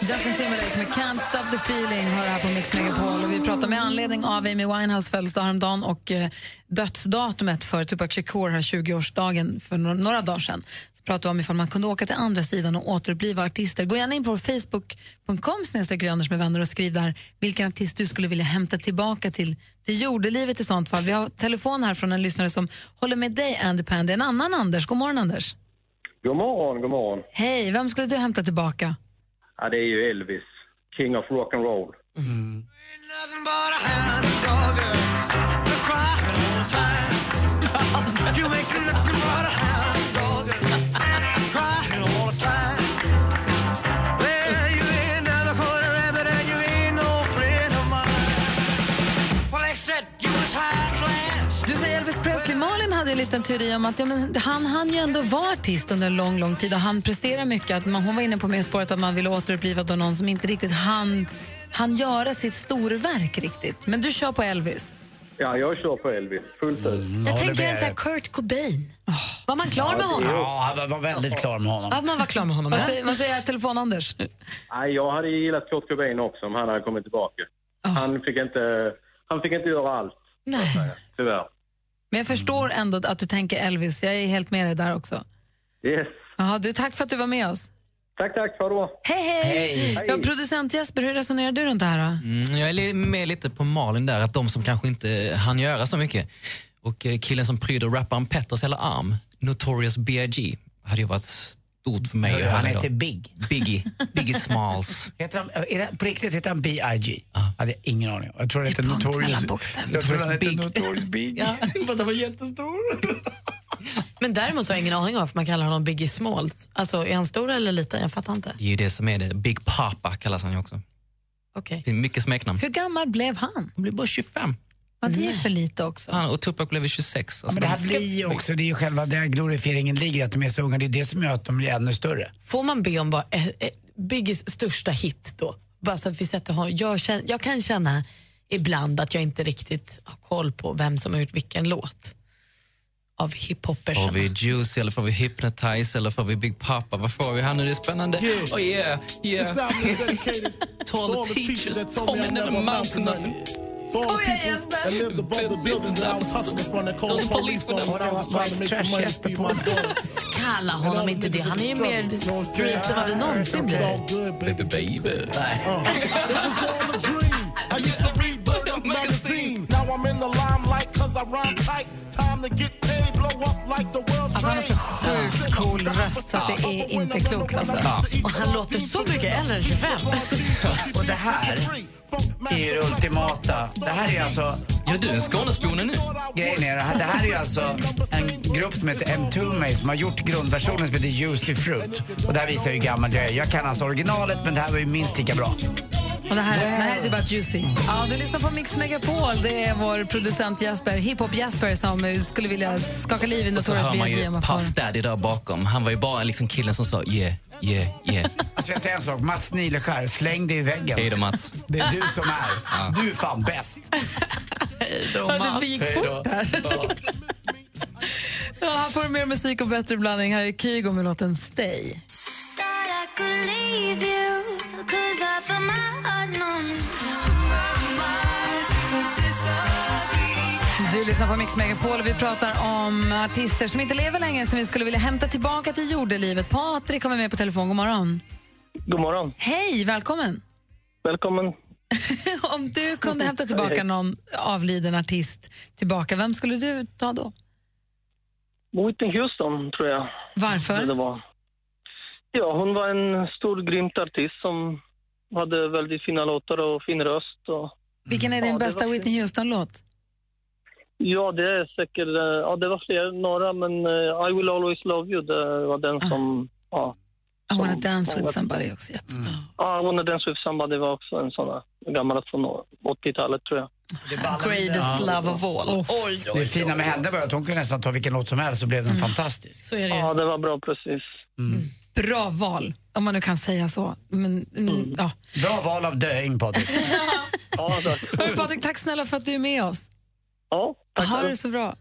Speaker 2: Justin Timberlake med Can't Stop the Feeling hör här på Mix Megapol. Och vi pratar med anledning av Amy Winehouse födelsedag häromdagen och eh, dödsdatumet för Tupac Shakur, här 20-årsdagen för några, några dagar sedan. Pratade om ifall man kunde åka till andra sidan och återuppliva artister. Gå gärna in på facebook.com Anders med vänner och skriv där vilken artist du skulle vilja hämta tillbaka till, till jordelivet i sånt fall. Vi har telefon här från en lyssnare som håller med dig Andy Pandy, en annan Anders. God morgon Anders.
Speaker 15: God morgon, god morgon.
Speaker 2: Hej, vem skulle du hämta tillbaka?
Speaker 15: Ja, det är ju Elvis, King of rock and
Speaker 2: hade en liten teori om att ja, men han han ju ändå vara artist under en lång, lång tid och han presterar mycket. Att man, hon var inne på med spåret att man ville återuppliva då någon som inte riktigt han han göra sitt storverk riktigt. Men du kör på Elvis.
Speaker 15: Ja, jag kör på Elvis, fullt ut.
Speaker 4: Jag tänker en sån här Kurt Cobain. Var man klar med honom?
Speaker 3: Ja, han var väldigt klar med honom.
Speaker 4: Ja, man var klar med honom.
Speaker 2: Vad
Speaker 4: ja.
Speaker 2: säger, vad säger telefon-Anders?
Speaker 15: Nej, jag hade gillat Kurt Cobain också om han hade kommit tillbaka. Han, fick inte, han fick inte göra allt,
Speaker 2: Nej.
Speaker 15: tyvärr.
Speaker 2: Men jag förstår ändå att du tänker Elvis. Jag är helt med dig där också.
Speaker 15: Yes.
Speaker 2: Jaha, du, tack för att du var med oss.
Speaker 15: Tack, tack. Ha bra.
Speaker 2: Hej, hej! Ja, producent Jesper, hur resonerar du runt det här? Då?
Speaker 6: Mm, jag är med lite på Malin där, att de som kanske inte hann göra så mycket. Och eh, killen som pryder rapparen Petters hela arm, Notorious B.I.G. hade ju varit stort för mig. Höra
Speaker 3: han heter Big.
Speaker 6: Biggie. Biggie Smalls.
Speaker 3: Heter han, är det, på riktigt heter han B.I.G? hade jag ingen aning om. Jag tror det heter Notorious... Jag tror han heter. Notorious Big.
Speaker 6: Ja.
Speaker 3: För att han var jättestor.
Speaker 4: Men däremot har jag ingen aning om varför man kallar honom Biggie Smalls. Alltså, är han stor eller liten? Jag fattar inte.
Speaker 6: Det är ju det som är det. Big Papa kallas han ju också. Det är mycket smeknamn.
Speaker 2: Hur gammal blev han?
Speaker 6: Han blev bara 25.
Speaker 2: Ja, det är för lite också.
Speaker 6: Han och Tupac blev 26.
Speaker 3: Ja,
Speaker 6: Alltså,
Speaker 3: men det här
Speaker 6: de-
Speaker 3: blir ju också, det är ju själva det här glorifieringen ligger, att de är så unga. Det är det som gör att de blir ännu större.
Speaker 4: Får man be om bara eh, eh, Biggies största hit då? Bara så att vi sätter honom. Jag, känner, jag kan känna ibland att jag inte riktigt har koll på vem som har gjort vilken låt av
Speaker 6: Får
Speaker 4: hiphoppersarna.
Speaker 6: vi Juice eller får vi Hypnotize eller får vi Big Papa? Vad får vi här nu? Det är spännande. Oh yeah, yeah. to all the teachers told me never amount to nothing.
Speaker 2: Kom igen Jesper!
Speaker 16: lived above the building that I was hustling from. They called the police me when I was trying to make some money to feed my daughter.
Speaker 4: Kalla honom inte det. Han är ju mer street än vad vi någonsin blir.
Speaker 6: Baby, baby.
Speaker 16: It was all a dream. I used to read Bullet magazine. Now I'm in the limelight cause I rhyme tight. Time to get paid, blow up like the world's
Speaker 2: Alltså han har så sjukt cool röst så det är inte klokt alltså.
Speaker 4: Och han låter så mycket äldre än 25.
Speaker 3: Och det här är ju det ultimata. Det här är alltså...
Speaker 6: Ja, du en Skånespone nu.
Speaker 3: Grejen är, det här, det här är ju alltså en grupp som heter M2 som har gjort grundversionen som heter Juicy Fruit. Och där visar hur gammal jag är. Jag kan alltså originalet men det här var ju minst lika bra.
Speaker 2: Och det, här, det här är typ bara Juicy. Ja, du lyssnar på Mix Megapol. Det är vår producent Jasper, hiphop Jasper som skulle vilja skaka liv i
Speaker 6: Och så
Speaker 2: Notorious
Speaker 6: hör man
Speaker 2: B.I.G.
Speaker 6: ju Puff Daddy där bakom. Han var ju bara liksom killen som sa yeah, yeah, yeah.
Speaker 3: Alltså jag säger en sak, Mats Nileskär, släng dig i väggen.
Speaker 6: Hej då Mats.
Speaker 3: Det är du som är. Du är fan bäst.
Speaker 2: Ja, det gick
Speaker 3: Hej då.
Speaker 2: fort här. Ja, här får du mer musik och bättre blandning. Här är Kygo med låten Stay. Du lyssnar på Mix Megapol och vi pratar om artister som inte lever längre som vi skulle vilja hämta tillbaka till jordelivet. Patrik kommer med på telefon. God morgon.
Speaker 15: God morgon.
Speaker 2: Hej, välkommen.
Speaker 15: Välkommen.
Speaker 2: om du kunde hämta tillbaka någon avliden artist tillbaka, vem skulle du ta då?
Speaker 15: Whitney Houston, tror jag.
Speaker 2: Varför?
Speaker 15: Det var. Ja, hon var en stor, grymt artist som hade väldigt fina låtar och fin röst. Och,
Speaker 2: Vilken är din
Speaker 15: Ja,
Speaker 2: bästa Whitney Houston-låt?
Speaker 15: ja, det är säkert... eh, Ja, det var fler, några, men eh, I will always love you, det var den som... Ja,
Speaker 2: I wanna dance with somebody också. jättebra.
Speaker 15: Ja, I wanna dance with somebody var också en sån där gammal från 80-talet, tror jag.
Speaker 4: Greatest love of all.
Speaker 2: Oh.
Speaker 4: Oj, oj,
Speaker 3: Det fina med henne var att hon kunde nästan ta vilken låt som helst så blev den fantastisk.
Speaker 4: Så är det.
Speaker 15: Ja, det var bra precis.
Speaker 2: Bra val, om man nu kan säga så. Men, mm, ja.
Speaker 3: Bra val av döing Patrik.
Speaker 15: Ja, tack.
Speaker 2: Patrik, tack snälla för att du är med oss.
Speaker 15: Ja, tack
Speaker 2: Ha det så bra.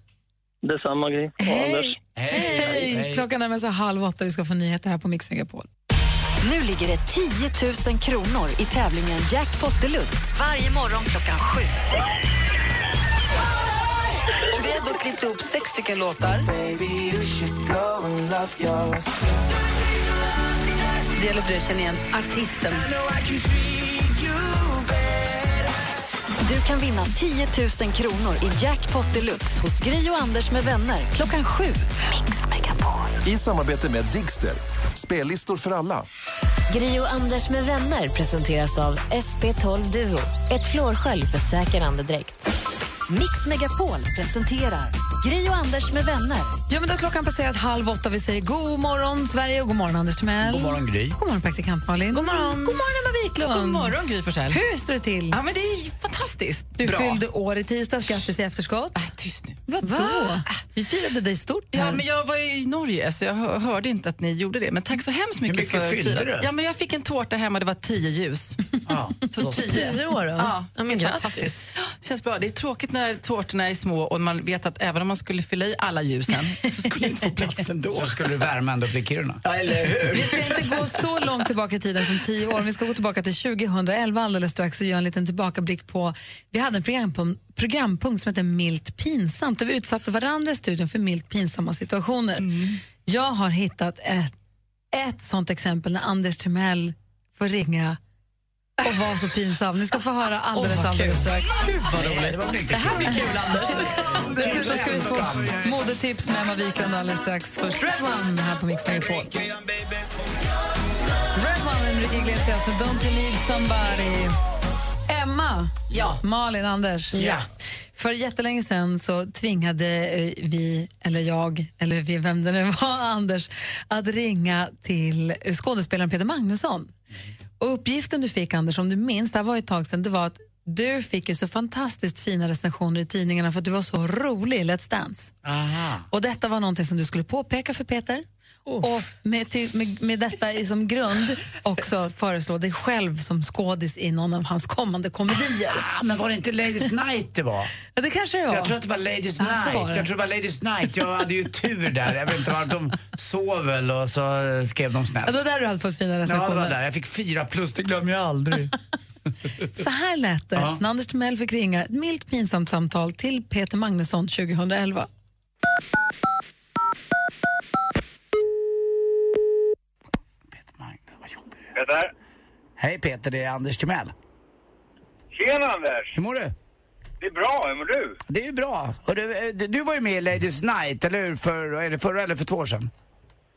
Speaker 15: Detsamma, Gry. Och Anders.
Speaker 2: Hej! Hej! Klockan närmar sig halv åtta. Vi ska få nyheter här på Mix Megapol.
Speaker 1: Nu ligger det 10 000 kronor i tävlingen Jackpot Deluxe varje morgon klockan sju.
Speaker 2: Och vi har då klippt ihop sex stycken låtar. Det gäller för dig att känna igen artisten.
Speaker 1: Du kan vinna 10 000 kronor i Jackpot Deluxe hos Gry och Anders med vänner klockan sju. Mix Megapol.
Speaker 17: I samarbete med Digster. Spellistor för alla.
Speaker 8: Gri och Anders med vänner presenteras av SP12 Duo. Ett flårskölj för säker andedräkt.
Speaker 1: Mix Megapol presenterar Gry och Anders med vänner.
Speaker 2: Ja, men då klockan passerat halv åtta. Vi säger god morgon, Sverige, och god morgon, Anders Timell.
Speaker 3: God morgon Gry.
Speaker 2: God morgon, praktikant Malin. God morgon, god morgon Emma Wiklund.
Speaker 18: God morgon, Gry Forssell.
Speaker 2: Hur står det till?
Speaker 18: Ja, men det är fantastiskt
Speaker 2: Du
Speaker 18: bra.
Speaker 2: fyllde år i tisdags. Grattis i efterskott.
Speaker 18: Äh, tyst nu.
Speaker 2: Vadå? Vi firade dig stort här.
Speaker 18: Ja, men jag var i Norge så jag hö- hörde inte att ni gjorde det. Men tack så hemskt mycket,
Speaker 3: mycket
Speaker 18: för
Speaker 3: fyllde du?
Speaker 18: Ja, men jag fick en tårta hemma, det var tio ljus.
Speaker 3: Ja.
Speaker 18: Så
Speaker 4: Tio år då?
Speaker 18: Ja,
Speaker 4: Ja, men
Speaker 18: fantastiskt. Känns bra. Det är tråkigt när tårtorna är små och man vet att även om man skulle fylla i alla ljusen så skulle det inte få plats ändå.
Speaker 3: Så skulle du värma ända upp i Kiruna.
Speaker 18: Ja, eller hur?
Speaker 2: Vi ska inte gå så långt tillbaka i tiden som tio år. Vi ska gå tillbaka till 2011 alldeles strax och göra en liten tillbakablick på... Vi hade en programpunkt, programpunkt som hette Milt pinsamt där vi utsatte varandra i studion för milt pinsamma situationer. Jag har hittat ett, ett sånt exempel när Anders Timell får ringa och vara så pinsam. Ni ska få höra alldeles,
Speaker 18: vad
Speaker 2: alldeles strax.
Speaker 18: Gud, vad roligt. Det här blir kul, Anders.
Speaker 2: Dessutom ska vi få modetips med Emma Wiklund alldeles strax. Först Red One här på Mix Megapol. Red One, Enrique Iglesias med Don't You Need Somebody. Emma, ja. Malin, Anders.
Speaker 18: Ja.
Speaker 2: För jättelänge sen så tvingade eh, vi, eller jag, eller vi, vem det nu var, Anders, att ringa till skådespelaren Peter Magnusson. Och uppgiften du fick, Anders, om du minns, det var ett tag sedan, det var att du fick ju så fantastiskt fina recensioner i tidningarna för att du var så rolig i Let's Dance.
Speaker 3: Aha.
Speaker 2: Och detta var någonting som du skulle påpeka för Peter. Och med, till, med, med detta som grund också föreslå dig själv som skådis i någon av hans kommande komedier.
Speaker 3: Ah, men var det inte Ladies Night det var?
Speaker 2: Ja, det kanske det var.
Speaker 3: Jag tror att det var Ladies
Speaker 2: så
Speaker 3: Night.
Speaker 2: var.
Speaker 3: Jag tror det var Ladies Night. Jag hade ju tur där. Jag vet inte varför. De sov väl och så skrev de snällt.
Speaker 2: Ja, det var där du hade fått fina
Speaker 3: Ja, det
Speaker 2: recensioner.
Speaker 3: var där. Jag fick fyra plus, det glömmer jag aldrig.
Speaker 2: Så här lät det
Speaker 3: Ja.
Speaker 2: när Anders Timell fick ringa ett milt pinsamt samtal till Peter Magnusson 2011.
Speaker 19: Peter?
Speaker 3: Hej Peter, det är Anders Timell.
Speaker 19: Tjena Anders!
Speaker 3: Hur mår du?
Speaker 19: Det är bra, hur mår du?
Speaker 3: Det är ju bra. Och du, eh, du var ju med i Ladies Night, eller hur? För, är det förra eller för två år sedan?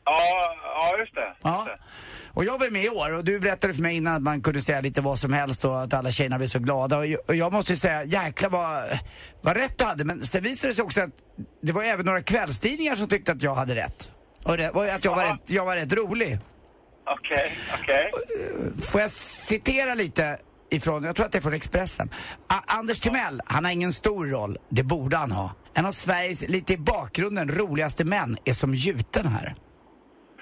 Speaker 19: Ja, ja just det.
Speaker 3: Ja. Och jag var med i år och du berättade för mig innan att man kunde säga lite vad som helst och att alla tjejerna blev så glada. Och jag, och jag måste ju säga, jäklar vad, vad rätt du hade. Men sen visade det sig också att det var även några kvällstidningar som tyckte att jag hade rätt. Och det, och att jag var, rätt, jag var rätt rolig.
Speaker 19: Okej, okej.
Speaker 3: Eh, får jag citera lite ifrån, jag tror att det är från Expressen. A- Anders Timell, han har ingen stor roll. Det borde han ha. En av Sveriges, lite i bakgrunden, roligaste män är som gjuten här.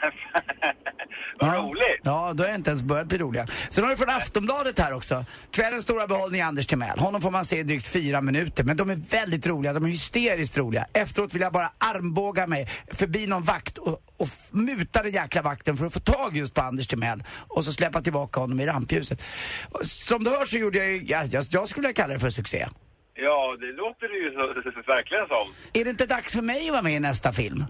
Speaker 19: Vad
Speaker 3: ja.
Speaker 19: roligt.
Speaker 3: Ja, då har jag inte ens börjat bli rolig än. Sen har vi från Aftonbladet här också. Kvällens stora behållning är Anders Timell. Honom får man se i drygt fyra minuter, men de är väldigt roliga. De är hysteriskt roliga. Efteråt vill jag bara armbåga mig förbi någon vakt och, och muta den jäkla vakten för att få tag just på Anders Timell och så släppa tillbaka honom i rampljuset. Som du hör så gjorde jag ju, ja, jag, jag skulle vilja kalla det för succé.
Speaker 19: Ja, det låter det ju så, verkligen som.
Speaker 3: Är det inte dags för mig att vara med i nästa film?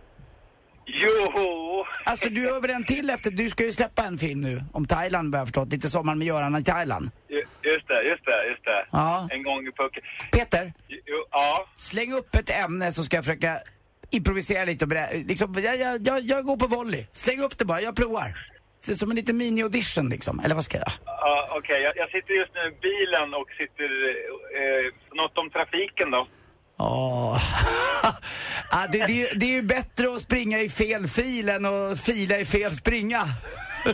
Speaker 19: Jo!
Speaker 3: Alltså du gör väl en till efter, du ska ju släppa en film nu om Thailand vad jag har förstått, lite Sommaren med Göran i Thailand.
Speaker 19: Ju- Just det, just det, just det.
Speaker 3: Ja.
Speaker 19: En gång i pucken.
Speaker 3: Peter,
Speaker 19: Jo, ja.
Speaker 3: släng upp ett ämne så ska jag försöka improvisera lite och liksom, jag, jag, jag, jag går på volley. Släng upp det bara, jag provar. Som en liten mini-audition liksom, eller vad ska jag?
Speaker 19: Ja, Okej, jag, jag sitter just nu i bilen och sitter... Eh, något om trafiken då?
Speaker 3: Ah, det, det, det är ju bättre att springa i fel fil än att fila i fel springa.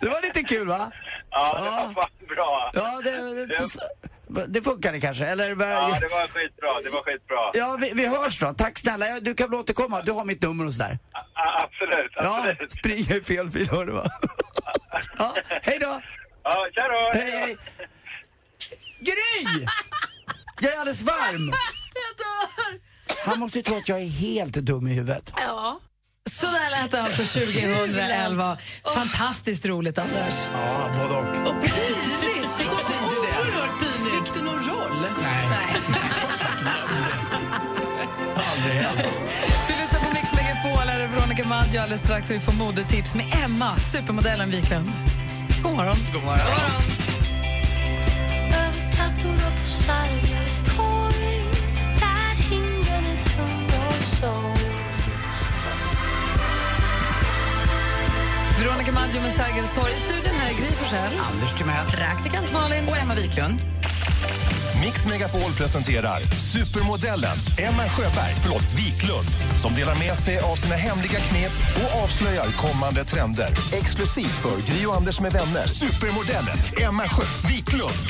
Speaker 3: det var lite kul va?
Speaker 19: Ja, det var fan bra.
Speaker 3: Ja, det, det, det funkade kanske, eller?
Speaker 19: Ja, det var skitbra. Det var skitbra.
Speaker 3: Ja, vi, vi hörs då. Tack snälla. Ja, Du kan väl återkomma. Du har mitt nummer och sådär.
Speaker 19: Ja, absolut,
Speaker 3: Ja,
Speaker 19: absolut.
Speaker 3: springa i fel fil, hör du va? Ja, hej då!
Speaker 19: Ja, tja då!
Speaker 3: Hej, hej! Gry! Jag är alldeles varm!
Speaker 2: Jag dör!
Speaker 3: Han måste ju tro att jag är helt dum i huvudet.
Speaker 2: Ja. Så där lät det alltså 2011. Fantastiskt roligt, Anders.
Speaker 3: Ja, både och.
Speaker 18: Och pinigt! Fick du, oerhört pinigt. Fick du någon roll?
Speaker 3: Nej. Aldrig hänt.
Speaker 2: Du lyssnar på Mix Megapol, här är Veronica Maggio alldeles strax vi får modetips med Emma, supermodellen Wiklund. God morgon.
Speaker 3: God morgon.
Speaker 2: Veronica Maggio med Sergels torg. I studion här är Gry Forssell.
Speaker 3: Anders Timell.
Speaker 2: Praktikant Malin.
Speaker 18: Och Emma Wiklund.
Speaker 20: Mix Megapol presenterar supermodellen Emma Sjöberg, förlåt, Wiklund som delar med sig av sina hemliga knep och avslöjar kommande trender. Exklusivt för Gri och Anders med vänner. Supermodellen Emma Sjö Wiklund.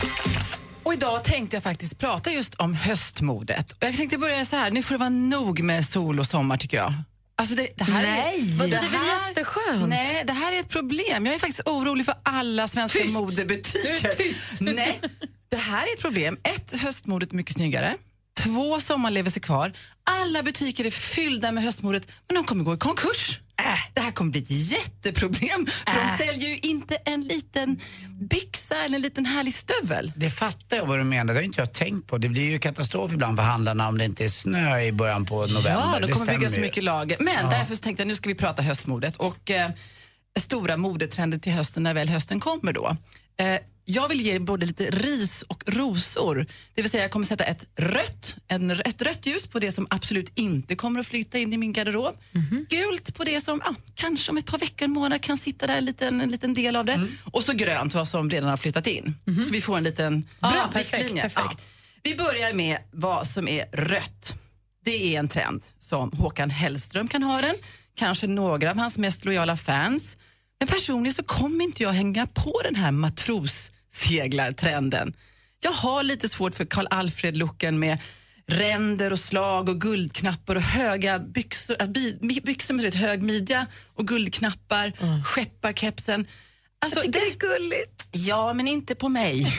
Speaker 18: Och idag tänkte jag faktiskt prata just om höstmodet. Och jag tänkte börja så här, nu får det vara nog med sol och sommar tycker jag. Alltså det, det här
Speaker 2: Nej,
Speaker 18: är,
Speaker 2: det är väl jätteskönt?
Speaker 18: Nej, det här är ett problem. Jag är faktiskt orolig för alla svenska
Speaker 2: Tyst.
Speaker 18: modebutiker.
Speaker 2: Du är tyst.
Speaker 18: Nej, det här är ett problem. Ett, höstmodet är mycket snyggare. Två, sommarlevelser kvar. Alla butiker är fyllda med höstmodet, men de kommer gå i konkurs. Äh, det här kommer bli ett jätteproblem, för
Speaker 2: Äh.
Speaker 18: de säljer ju inte en liten byxa eller en liten härlig stövel.
Speaker 3: Det fattar jag vad du menar. Det har inte jag tänkt på. Det blir ju katastrof ibland för handlarna om det inte är snö i början på november.
Speaker 18: Ja, de kommer bygga så mycket lager. Men
Speaker 3: Ja.
Speaker 18: därför tänkte jag nu ska vi prata höstmodet och eh, stora modetrender till hösten när väl hösten kommer då. Eh, jag vill ge både lite ris och rosor. Det vill säga jag kommer sätta ett rött, en, ett rött ljus på det som absolut inte kommer att flytta in i min garderob. Gult på det som ja, kanske om ett par veckor, en månad kan sitta där en liten, en liten del av det. Och så grönt vad som redan har flyttat in. Så vi får en liten
Speaker 2: Ah,
Speaker 18: bra
Speaker 2: perfekt, perfekt.
Speaker 18: Vi börjar med vad som är rött. Det är en trend som Håkan Hellström kan ha den, kanske några av hans mest lojala fans. Men personligen så kommer inte jag hänga på den här matrosseglartrenden. Jag har lite svårt för Karl Alfred-looken med ränder och slag och guldknappar och höga byxor, äh, byxor med vet, hög midja och guldknappar, skepparkepsen. Alltså,
Speaker 2: Jag tycker det är gulligt.
Speaker 18: Ja, men inte på mig.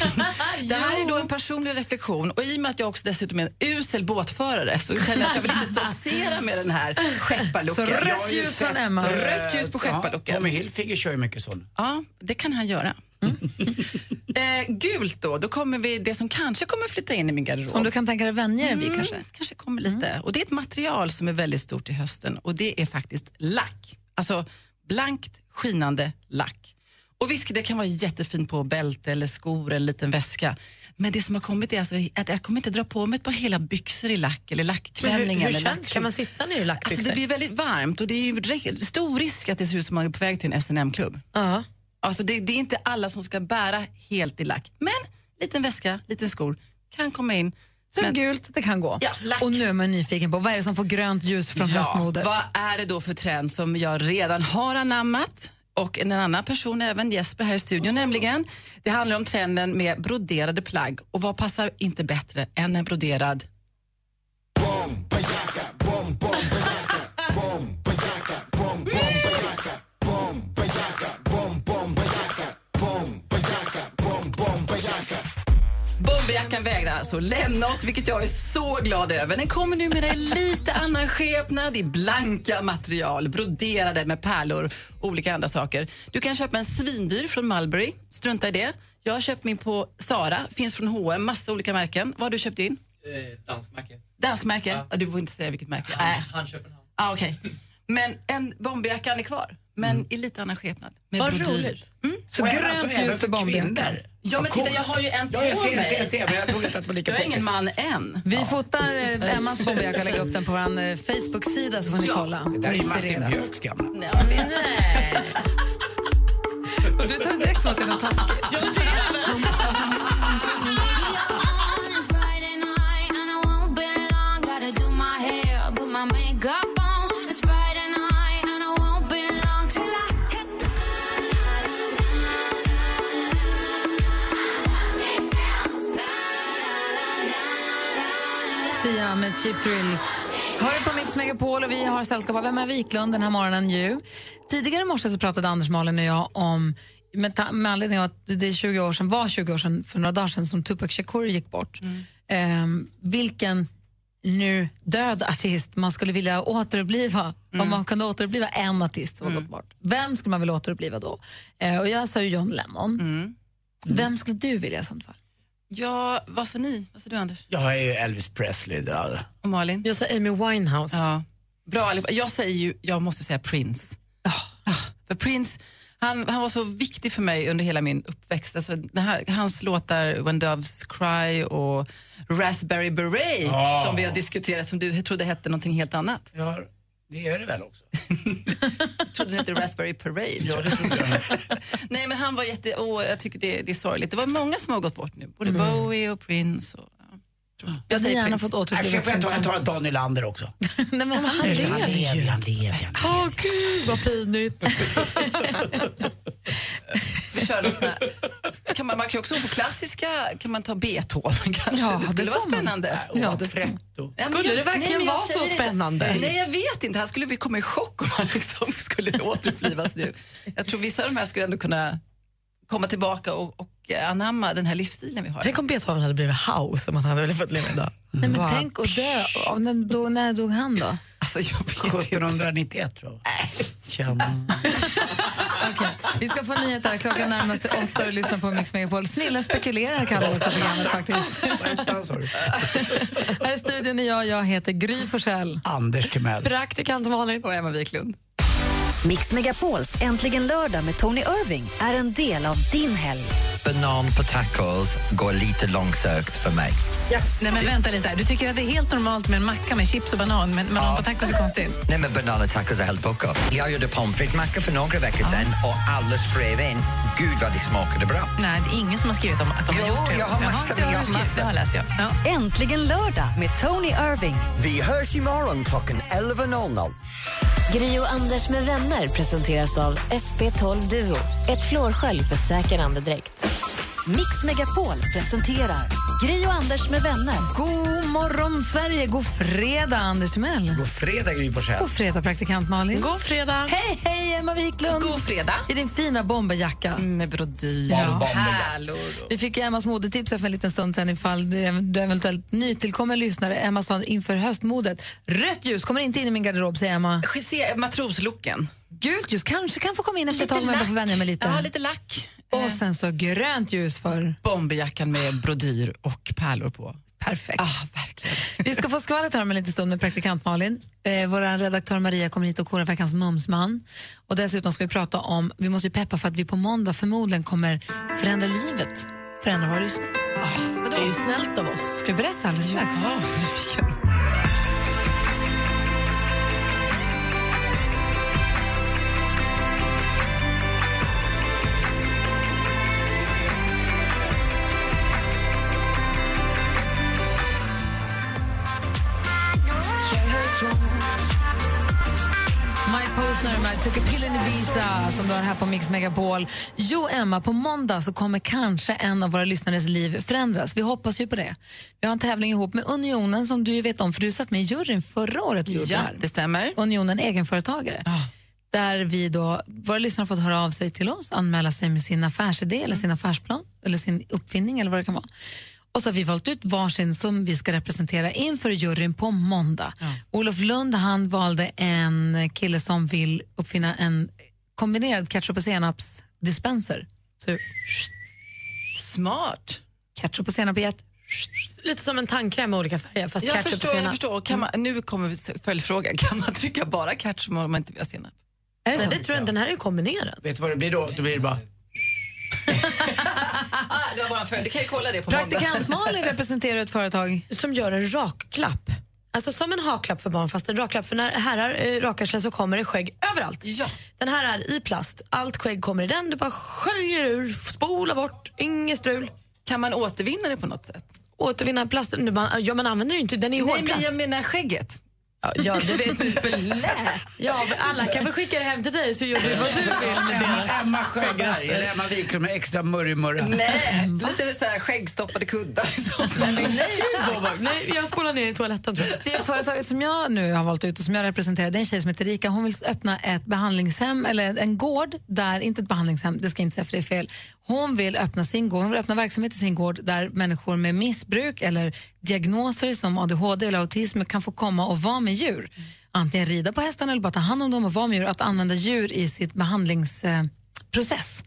Speaker 18: det här är då en personlig reflektion och i och med att jag också dessutom är en usel båtförare så känner jag att jag vill inte stoltsera med den här skepparlooken.
Speaker 2: Så rött ljus från Emma.
Speaker 18: Så rött ljus på
Speaker 3: ja,
Speaker 18: skepparlooken.
Speaker 3: Tommy Hilfiger kör ju mycket sån.
Speaker 18: Ja, det kan han göra. eh, gult då, då kommer vi det som kanske kommer flytta in i min garderob.
Speaker 2: Som du kan tänka dig vänjer än vi
Speaker 18: Mm,
Speaker 2: kanske?
Speaker 18: kanske kommer lite. Och det är ett material som är väldigt stort i hösten och det är faktiskt lack. Alltså blankt skinande lack. Och visst, det kan vara jättefint på bälte eller skor eller en liten väska. Men det som har kommit är alltså att jag kommer inte dra på mig ett par hela byxor i lack eller lackklänning.
Speaker 4: Hur- hur
Speaker 18: eller
Speaker 4: känns-
Speaker 18: lack-
Speaker 4: kan man sitta ner i lackbyxor?
Speaker 18: Alltså det blir väldigt varmt och det är stor risk att det ser ut som man är på väg till en SNM-klubb.
Speaker 2: Ja.
Speaker 18: Alltså det, det är inte alla som ska bära helt i lack. Men liten väska, liten skor kan komma in.
Speaker 2: Så
Speaker 18: Men-
Speaker 2: gult, det kan gå.
Speaker 18: Ja, lack.
Speaker 2: Och nu är man nyfiken på vad är det som får grönt ljus från höstmodet?
Speaker 18: Vad är det då för trend som jag redan har anammat? och en annan person även, Jesper här i studion nämligen. Det handlar om trenden med broderade plagg och vad passar inte bättre än en broderad Bomberjackan vägrar alltså lämna oss, vilket jag är så glad över. Den kommer numera i lite annan skepnad, i blanka material, broderade med pärlor och olika andra saker. Du kan köpa en svindyr från Mulberry, strunta i det. Jag har köpt min på Sara, finns från H&M, massa olika märken. Vad har du köpt in?
Speaker 6: dansmärke.
Speaker 18: Dansmärke? Ja. du får inte säga vilket märke. Nej.
Speaker 6: Han köper den.
Speaker 18: Ah, okej. Men en bomberjacka är kvar, men i lite annan skepnad. Med
Speaker 2: Vad
Speaker 18: brodyr.
Speaker 2: roligt. Så
Speaker 3: Och
Speaker 2: grönt
Speaker 3: alltså,
Speaker 2: ljus för
Speaker 3: kvinnor.
Speaker 18: Ja, men titta, jag har ju en på
Speaker 3: Ja, jag ser,
Speaker 18: mig.
Speaker 3: ser, ser, men jag trodde inte att det var lika
Speaker 18: Jag är ingen man än.
Speaker 2: Vi fotar eh, Emmas bomberjacka och lägger upp den på vår eh, Facebook-sida så får ni kolla.
Speaker 3: Det där är Martin. Björks gamla.
Speaker 18: Nej, jag vet.
Speaker 2: Du tar det direkt som att det är något taskigt. Med Cheap Thrills. Hör på Mix Megapol och vi har sällskap av Emma Wiklund den här morgonen. Ju. Tidigare i morse så pratade Anders Malin och jag om med, ta, med anledning av att det är 20 år sedan, var 20 år sedan, för några dagar sedan som Tupac Shakur gick bort. Ehm, vilken nu död artist man skulle vilja återuppliva om man kunde återuppliva en artist som har gått bort. Vem skulle man vilja återuppliva då? Eh, och jag sa ju John Lennon. Vem skulle du vilja i sånt fall?
Speaker 18: Ja, vad sa ni? Vad sa du Anders?
Speaker 3: Jag är ju Elvis Presley. Där.
Speaker 18: Och Malin?
Speaker 4: Jag sa Amy Winehouse.
Speaker 18: Ja. Bra allihopa. Jag säger ju, jag måste säga Prince. Ah, För Prince, han, han var så viktig för mig under hela min uppväxt. Alltså, här, hans låtar When Doves Cry och Raspberry Beret
Speaker 3: Ja.
Speaker 18: som vi har diskuterat, som du trodde hette någonting helt annat.
Speaker 3: Ja, det gör det väl också.
Speaker 18: Trodde den hette Raspberry Parade.
Speaker 3: Ja, det trodde jag.
Speaker 18: Nej men han var jätte, åh, jag tycker det, det är sorgligt. Det var många som har gått bort nu, både Bowie och Prince. Och, ja.
Speaker 2: Jag
Speaker 18: säger
Speaker 2: gärna fått återuppliva
Speaker 3: Jag får jag ta, jag tar Dan Nylander också.
Speaker 2: Nej, men han
Speaker 3: Han
Speaker 2: lever
Speaker 3: lever,
Speaker 2: ju.
Speaker 3: han lever. han lever.
Speaker 4: Åh gud vad pinigt.
Speaker 18: Vi kör någon sån här, kan man, man kan ju också gå på klassiska, kan man ta Beethoven kanske?
Speaker 2: Ja,
Speaker 18: det skulle
Speaker 2: det
Speaker 18: vara
Speaker 2: får man.
Speaker 18: spännande.
Speaker 2: Ja, det
Speaker 4: Skulle
Speaker 18: jag-
Speaker 4: det verkligen
Speaker 18: nej,
Speaker 4: vara så spännande?
Speaker 18: Nej, jag vet inte. Här skulle vi komma i chock om han liksom skulle återupplivas nu. Jag tror vissa av de här skulle ändå kunna komma tillbaka och, och anamma den här livsstilen vi har.
Speaker 4: Tänk om Beethoven hade blivit house om han hade fått leva idag.
Speaker 2: Nej, men tänk att dö. När, då, när dog han då?
Speaker 18: Alltså, jag vet inte.
Speaker 3: 1791 tror jag.
Speaker 2: Okej, Vi ska få nyheter. Klockan närmar sig åtta och lyssna på Mix Megapol. Snilla spekulerar kallar vi också programmet faktiskt. Här i studion är jag, jag heter Gry Forssell.
Speaker 3: Anders Timell.
Speaker 4: Praktikant Malin.
Speaker 18: Och Emma Wiklund.
Speaker 1: Mix Megapols Äntligen lördag med Tony Irving är en del av din helg.
Speaker 21: Banan på tacos går lite långsökt för mig.
Speaker 22: Nej men vänta lite här. Du tycker att det är helt normalt med en macka med chips och banan, men banan på tacos är konstigt?
Speaker 21: Nej men banan och tacos är helt pucko. Jag gjorde pommes frites-macka för några veckor sedan och alla skrev in, gud vad det smakade bra.
Speaker 22: Nej, det är ingen som har skrivit om att de har
Speaker 21: Jo,
Speaker 22: gjort det.
Speaker 21: jag har
Speaker 22: Jaha,
Speaker 21: massor,
Speaker 22: det
Speaker 21: jag har massor.
Speaker 22: Det har läst jag. Ja.
Speaker 1: Äntligen lördag med Tony Irving.
Speaker 23: Vi hörs imorgon klockan 11.00.
Speaker 8: Gri och Anders med vänner presenteras av SP12 Duo. Ett flårskölj för säker andedräkt.
Speaker 1: Mix Megapol presenterar Gri och Anders med vänner.
Speaker 2: God morgon, Sverige! God fredag, Anders Timell.
Speaker 3: God fredag, Gry Forssell.
Speaker 2: God fredag, praktikant Malin.
Speaker 4: God fredag.
Speaker 2: Hej, hej, Emma Wiklund!
Speaker 18: God fredag.
Speaker 2: I din fina bomberjacka.
Speaker 18: Med brodyr,
Speaker 2: Ja. Vi fick Emmas modetips här för en liten stund sen ifall du eventuellt nytillkommen lyssnare. Emma sa inför höstmodet. Rött ljus kommer inte in i min garderob, säger Emma.
Speaker 18: Se matroslooken.
Speaker 2: Gult ljus kanske kan få komma in efter ett tag om jag får vänja mig lite.
Speaker 18: Ja, lite lack.
Speaker 2: Och sen så grönt ljus för...
Speaker 18: Bomberjackan med brodyr och pärlor på.
Speaker 2: Perfekt.
Speaker 18: Ah, verkligen.
Speaker 2: Vi ska få skvallret här om en liten stund med praktikant Malin. Eh, Vår redaktör Maria kommer hit och korar veckans mumsman. Och dessutom ska vi prata om, vi måste ju peppa för att vi på måndag förmodligen kommer förändra livet för en av våra lyssnare.
Speaker 4: Ah, Det är ju snällt av oss.
Speaker 2: Ska vi berätta alldeles strax?
Speaker 18: Ja,
Speaker 2: Mike lyssnar med tycker Pillen Ibiza som du har här på Mix Megapol. Jo, Emma, på måndag så kommer kanske en av våra lyssnares liv förändras. Vi hoppas ju på det. Vi har en tävling ihop med Unionen som du vet om, för du satt med i juryn förra året. vi
Speaker 18: Ja, det stämmer.
Speaker 2: Unionen egenföretagare. Där vi då, våra lyssnare har fått höra av sig till oss, anmäla sig med sin affärsidé eller sin affärsplan eller sin uppfinning eller vad det kan vara. Och så har vi valt ut varsin som vi ska representera inför juryn på måndag. Olof Lund han valde en kille som vill uppfinna en kombinerad ketchup och senapsdispenser. Så,
Speaker 18: Smart.
Speaker 2: ketchup och senap i ett.
Speaker 4: Lite som en tandkräm med olika färger fast
Speaker 18: Jag
Speaker 4: ketchup
Speaker 18: förstår,
Speaker 4: och
Speaker 18: jag förstår. Kan man, nu kommer följdfrågan. Kan man trycka bara ketchup om man inte vill ha senap?
Speaker 2: Är det
Speaker 4: Nej, det tror jag inte. Den här är ju kombinerad.
Speaker 3: Vet du vad det blir då? Då blir det bara...
Speaker 18: Ah, det var bara en följd. Du kan ju kolla det på
Speaker 2: Praktikant Malin representerar ett företag.
Speaker 4: Som gör en rakklapp. Alltså som en haklapp för barn fast en rakklapp. För när herrar eh, rakar sig så kommer det skägg överallt.
Speaker 18: Ja.
Speaker 4: Den här är i plast. Allt skägg kommer i den. Du bara sköljer ur, spolar bort, inget strul.
Speaker 18: Kan man återvinna det på något sätt?
Speaker 4: Återvinna plasten. Ja, man använder ju inte, den är ju
Speaker 18: Nej,
Speaker 4: hårdplast.
Speaker 18: men jag menar skägget.
Speaker 4: Ja, det vet
Speaker 2: Blä.
Speaker 4: Ja, alla kan väl skicka det hem till dig så gör du vad du vill med deras
Speaker 3: Emma Sjöberg eller Emma Wiklund med extra murr-murra.
Speaker 18: Nej, lite så här skäggstoppade kuddar.
Speaker 4: Nej, jag spolar ner i toaletten tror jag.
Speaker 2: Det företaget som jag nu har valt ut och som jag representerar, det är en tjej som heter Rika. Hon vill öppna ett behandlingshem, eller en gård, där, inte ett behandlingshem, det ska jag inte säga för det är fel. Hon vill öppna sin gård, hon vill öppna verksamhet i sin gård där människor med missbruk eller diagnoser som ADHD eller autism kan få komma och vara med djur. Antingen rida på hästarna eller bara ta hand om dem och vara med djur, att använda djur i sitt behandlingsprocess.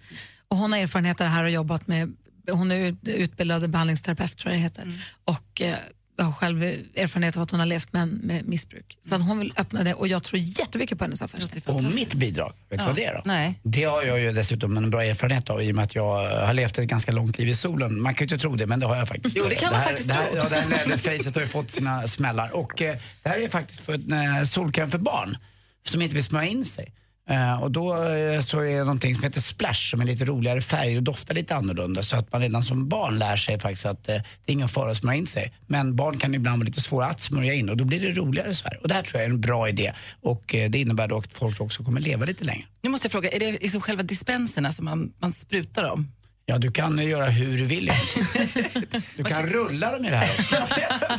Speaker 2: Och hon har erfarenheter här och jobbat med, hon är ut- utbildad behandlingsterapeut tror jag det heter. Och eh, har själv erfarenhet av att hon har levt med, med missbruk. Så att hon vill öppna det och jag tror jättemycket på hennes affärsidé.
Speaker 3: Och mitt bidrag, vet du
Speaker 2: Ja.
Speaker 3: vad det är då?
Speaker 18: Nej.
Speaker 3: Det har jag ju dessutom en bra erfarenhet av i och med att jag har levt ett ganska långt liv i solen. Man kan ju inte tro det, men det har jag faktiskt.
Speaker 18: Jo, det kan man
Speaker 3: här,
Speaker 18: faktiskt
Speaker 3: det här,
Speaker 18: tro.
Speaker 3: Ja, det här har ju fått sina smällar. Och eh, det här är faktiskt för en eh, solkräm för barn som inte vill smörja in sig. Eh, och då eh, så är det någonting som heter splash som är lite roligare färg och doftar lite annorlunda så att man redan som barn lär sig faktiskt att eh, det är ingen fara att smörja in sig. Men barn kan ibland vara lite svåra att smörja in och då blir det roligare så här. Och det här tror jag är en bra idé och eh, det innebär då att folk också kommer leva lite längre.
Speaker 18: Nu måste jag fråga, är det liksom själva dispenserna som man, man sprutar dem?
Speaker 3: Ja, du kan göra hur du vill. Du kan rulla dem i det här också.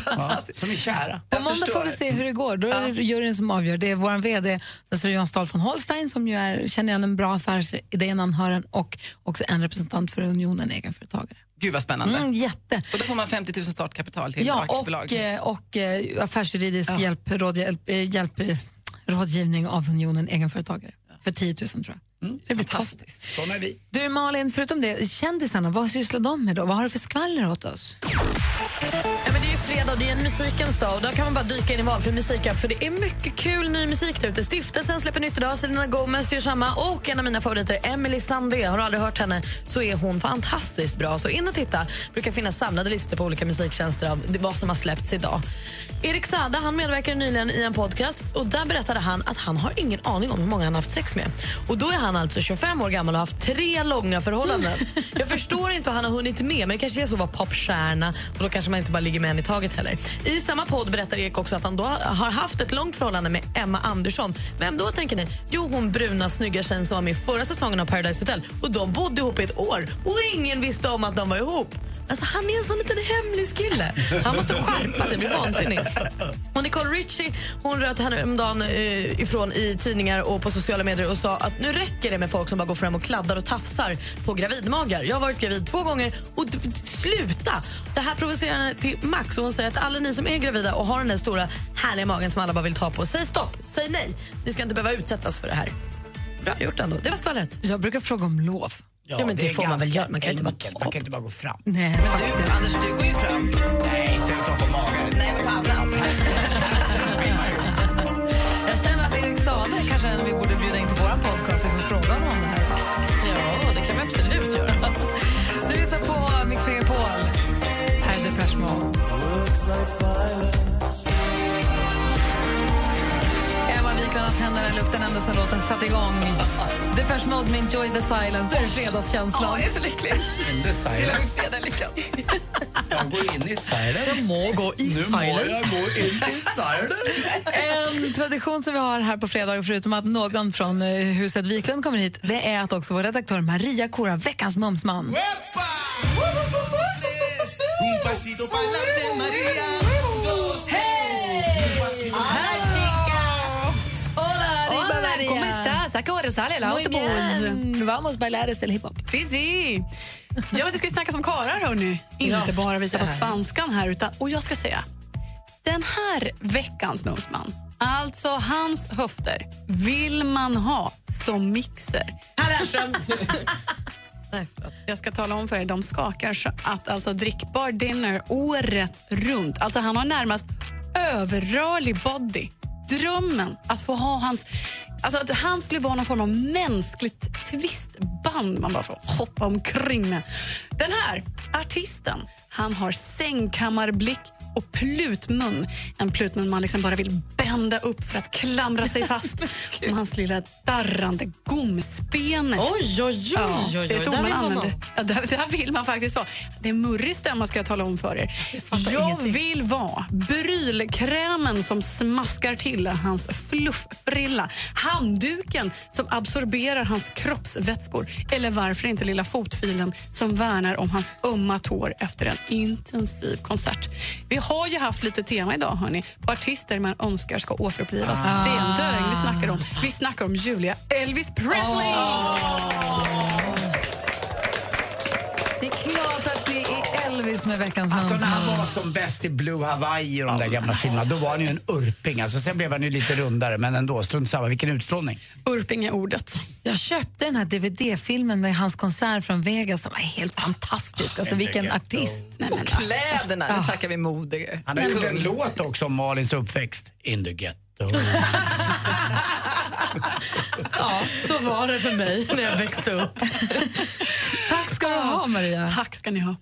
Speaker 3: Ja, som är kära.
Speaker 2: På måndag får vi se hur det går. Då är det juryn som avgör. Det är vår VD, Johan Stahl von Holstein som ju är, känner igen en bra affärsidé när han hör den och också en representant för Unionen egenföretagare.
Speaker 18: Gud vad spännande.
Speaker 2: Mm, jätte.
Speaker 18: Och då får man 50 000 startkapital till
Speaker 2: Ja,
Speaker 18: aktiebolag.
Speaker 2: och, eh, och eh, affärsjuridisk hjälp, råd, hjälp, eh, hjälp, eh, rådgivning av Unionen egenföretagare. För 10 000 tror jag. Det blir fantastiskt.
Speaker 3: Såna är vi.
Speaker 2: Du Malin, förutom det, kändisarna, vad sysslar de med då? Vad har du för skvaller åt oss?
Speaker 4: Ja, men det är ju fredag och det är en musikens dag och då kan man bara dyka in i valfri musikapp för det är mycket kul ny musik där ute. Stiftelsen släpper nytt idag, Selena Gomez gör samma och en av mina favoriter, Emily Sandé. Har du aldrig hört henne så är hon fantastiskt bra. Så in och titta. Brukar finnas samlade listor på olika musiktjänster av vad som har släppts idag. Erik Sade han medverkade nyligen i en podcast och där berättade han att han har ingen aning om hur många han har haft sex med. Och då är han alltså 25 år gammal och har haft tre långa förhållanden. Jag förstår inte hur han har hunnit med, men det kanske är så att vara popstjärna och då kanske man inte bara ligger med en i taget heller. I samma podd berättar Erik också att han då har haft ett långt förhållande med Emma Andersson. Vem då tänker ni? Jo, hon bruna snygga tjejen som var med i förra säsongen av Paradise Hotel. Och de bodde ihop i ett år och ingen visste om att de var ihop. Alltså, han är en sån liten hemlis kille. Han måste skärpa sig, blir vansinnig. Och Nicole Richie hon röt henne häromdagen eh, ifrån i tidningar och på sociala medier och sa att nu räcker det med folk som bara går fram och kladdar och tafsar på gravidmagar. Jag har varit gravid två gånger och sluta! Det här provocerar henne till max och hon säger att alla ni som är gravida och har den där stora härliga magen som alla bara vill ta på, säg stopp, säg nej. Ni ska inte behöva utsättas för det här. Bra gjort ändå. Det var skvallret.
Speaker 2: Jag brukar fråga om lov.
Speaker 4: Ja, men det, får man väl göra. Man kan inte bara
Speaker 3: enkelt. Man kan inte bara gå fram.
Speaker 2: Nej,
Speaker 18: Men du, Anders, du går ju fram.
Speaker 3: Nej, inte ta på magen.
Speaker 18: Nej, men på annat.
Speaker 2: Jag känner att Erik Sade kanske är en vi borde bjuda in till vår podcast och få fråga honom om det här. Wiklund haft händerna i luften ända sedan låten satte igång. Depeche Mode med Enjoy the Silence. Då är det fredagskänslan.
Speaker 18: Åh, jag är så lycklig.
Speaker 3: In the
Speaker 18: Hela
Speaker 3: silence.
Speaker 18: fredag är lyckad.
Speaker 3: Jag går in i silence.
Speaker 4: Jag må gå i
Speaker 3: Nu må
Speaker 4: silence.
Speaker 3: jag gå in i silence.
Speaker 2: En tradition som vi har här på fredag, förutom att någon från eh, huset Wiklund kommer hit, det är att också vår redaktör Maria korar veckans mumsman.
Speaker 12: Un
Speaker 24: ¿A qué hora sale el
Speaker 2: Muy
Speaker 24: autobús?
Speaker 2: bien. Vamos bailar este hiphop.
Speaker 24: Sí, sí. Ja, det ska snackas om karlar, hörni. Inte
Speaker 2: Ja,
Speaker 24: bara visa på spanskan här. Utan, och jag ska säga, den här veckans mumsman, alltså hans höfter, vill man ha som mixer. Nej, förlåt. Jag ska tala om för er, de skakar så att alltså drickbar dinner året runt. Alltså han har närmast överrörlig body. Drömmen att få ha hans... Alltså att han skulle vara någon form av mänskligt twistband man bara får hoppa omkring med. Den här artisten, han har sängkammarblick och plutmun. En plutmun man liksom bara vill bända upp för att klamra sig fast om hans lilla darrande gomspene.
Speaker 4: Oj, oj, oj,
Speaker 24: Ja,
Speaker 4: oj, oj.
Speaker 24: det är ett ord man använder. Ja, där, där vill man faktiskt vara. Det är murrig stämma ska jag tala om för er. Jag vill vara brylkrämen som smaskar till hans flufffrilla, handduken som absorberar hans kroppsvätskor eller varför inte lilla fotfilen som värnar om hans ömma tår efter en intensiv konsert. Vi har ju haft lite tema idag hörni, på artister man önskar ska återupplivas.
Speaker 2: Ah.
Speaker 24: Det är en döing vi snackar om. Vi snackar om Julia Elvis Presley!
Speaker 2: Det är klart Elvis med veckans
Speaker 3: Alltså när han var som bäst i Blue Hawaii och de där gamla filmerna, då var han ju en urping. Alltså, sen blev han ju lite rundare, men ändå, strunt samma. Vilken utstrålning.
Speaker 24: Urping är ordet.
Speaker 2: Jag köpte den här DVD-filmen med hans konsert från Vegas som var helt fantastisk. Alltså vilken artist.
Speaker 18: och kläderna, nu
Speaker 2: Ja.
Speaker 18: snackar vi mode.
Speaker 3: Han har gjort en låt också om Malins uppväxt. In the ghetto.
Speaker 4: Ja, så var det för mig när jag växte upp.
Speaker 2: Tack ska du ha, Maria.
Speaker 24: Tack ska ni ha.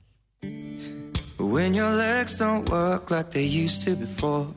Speaker 12: When your legs don't work like they used to before.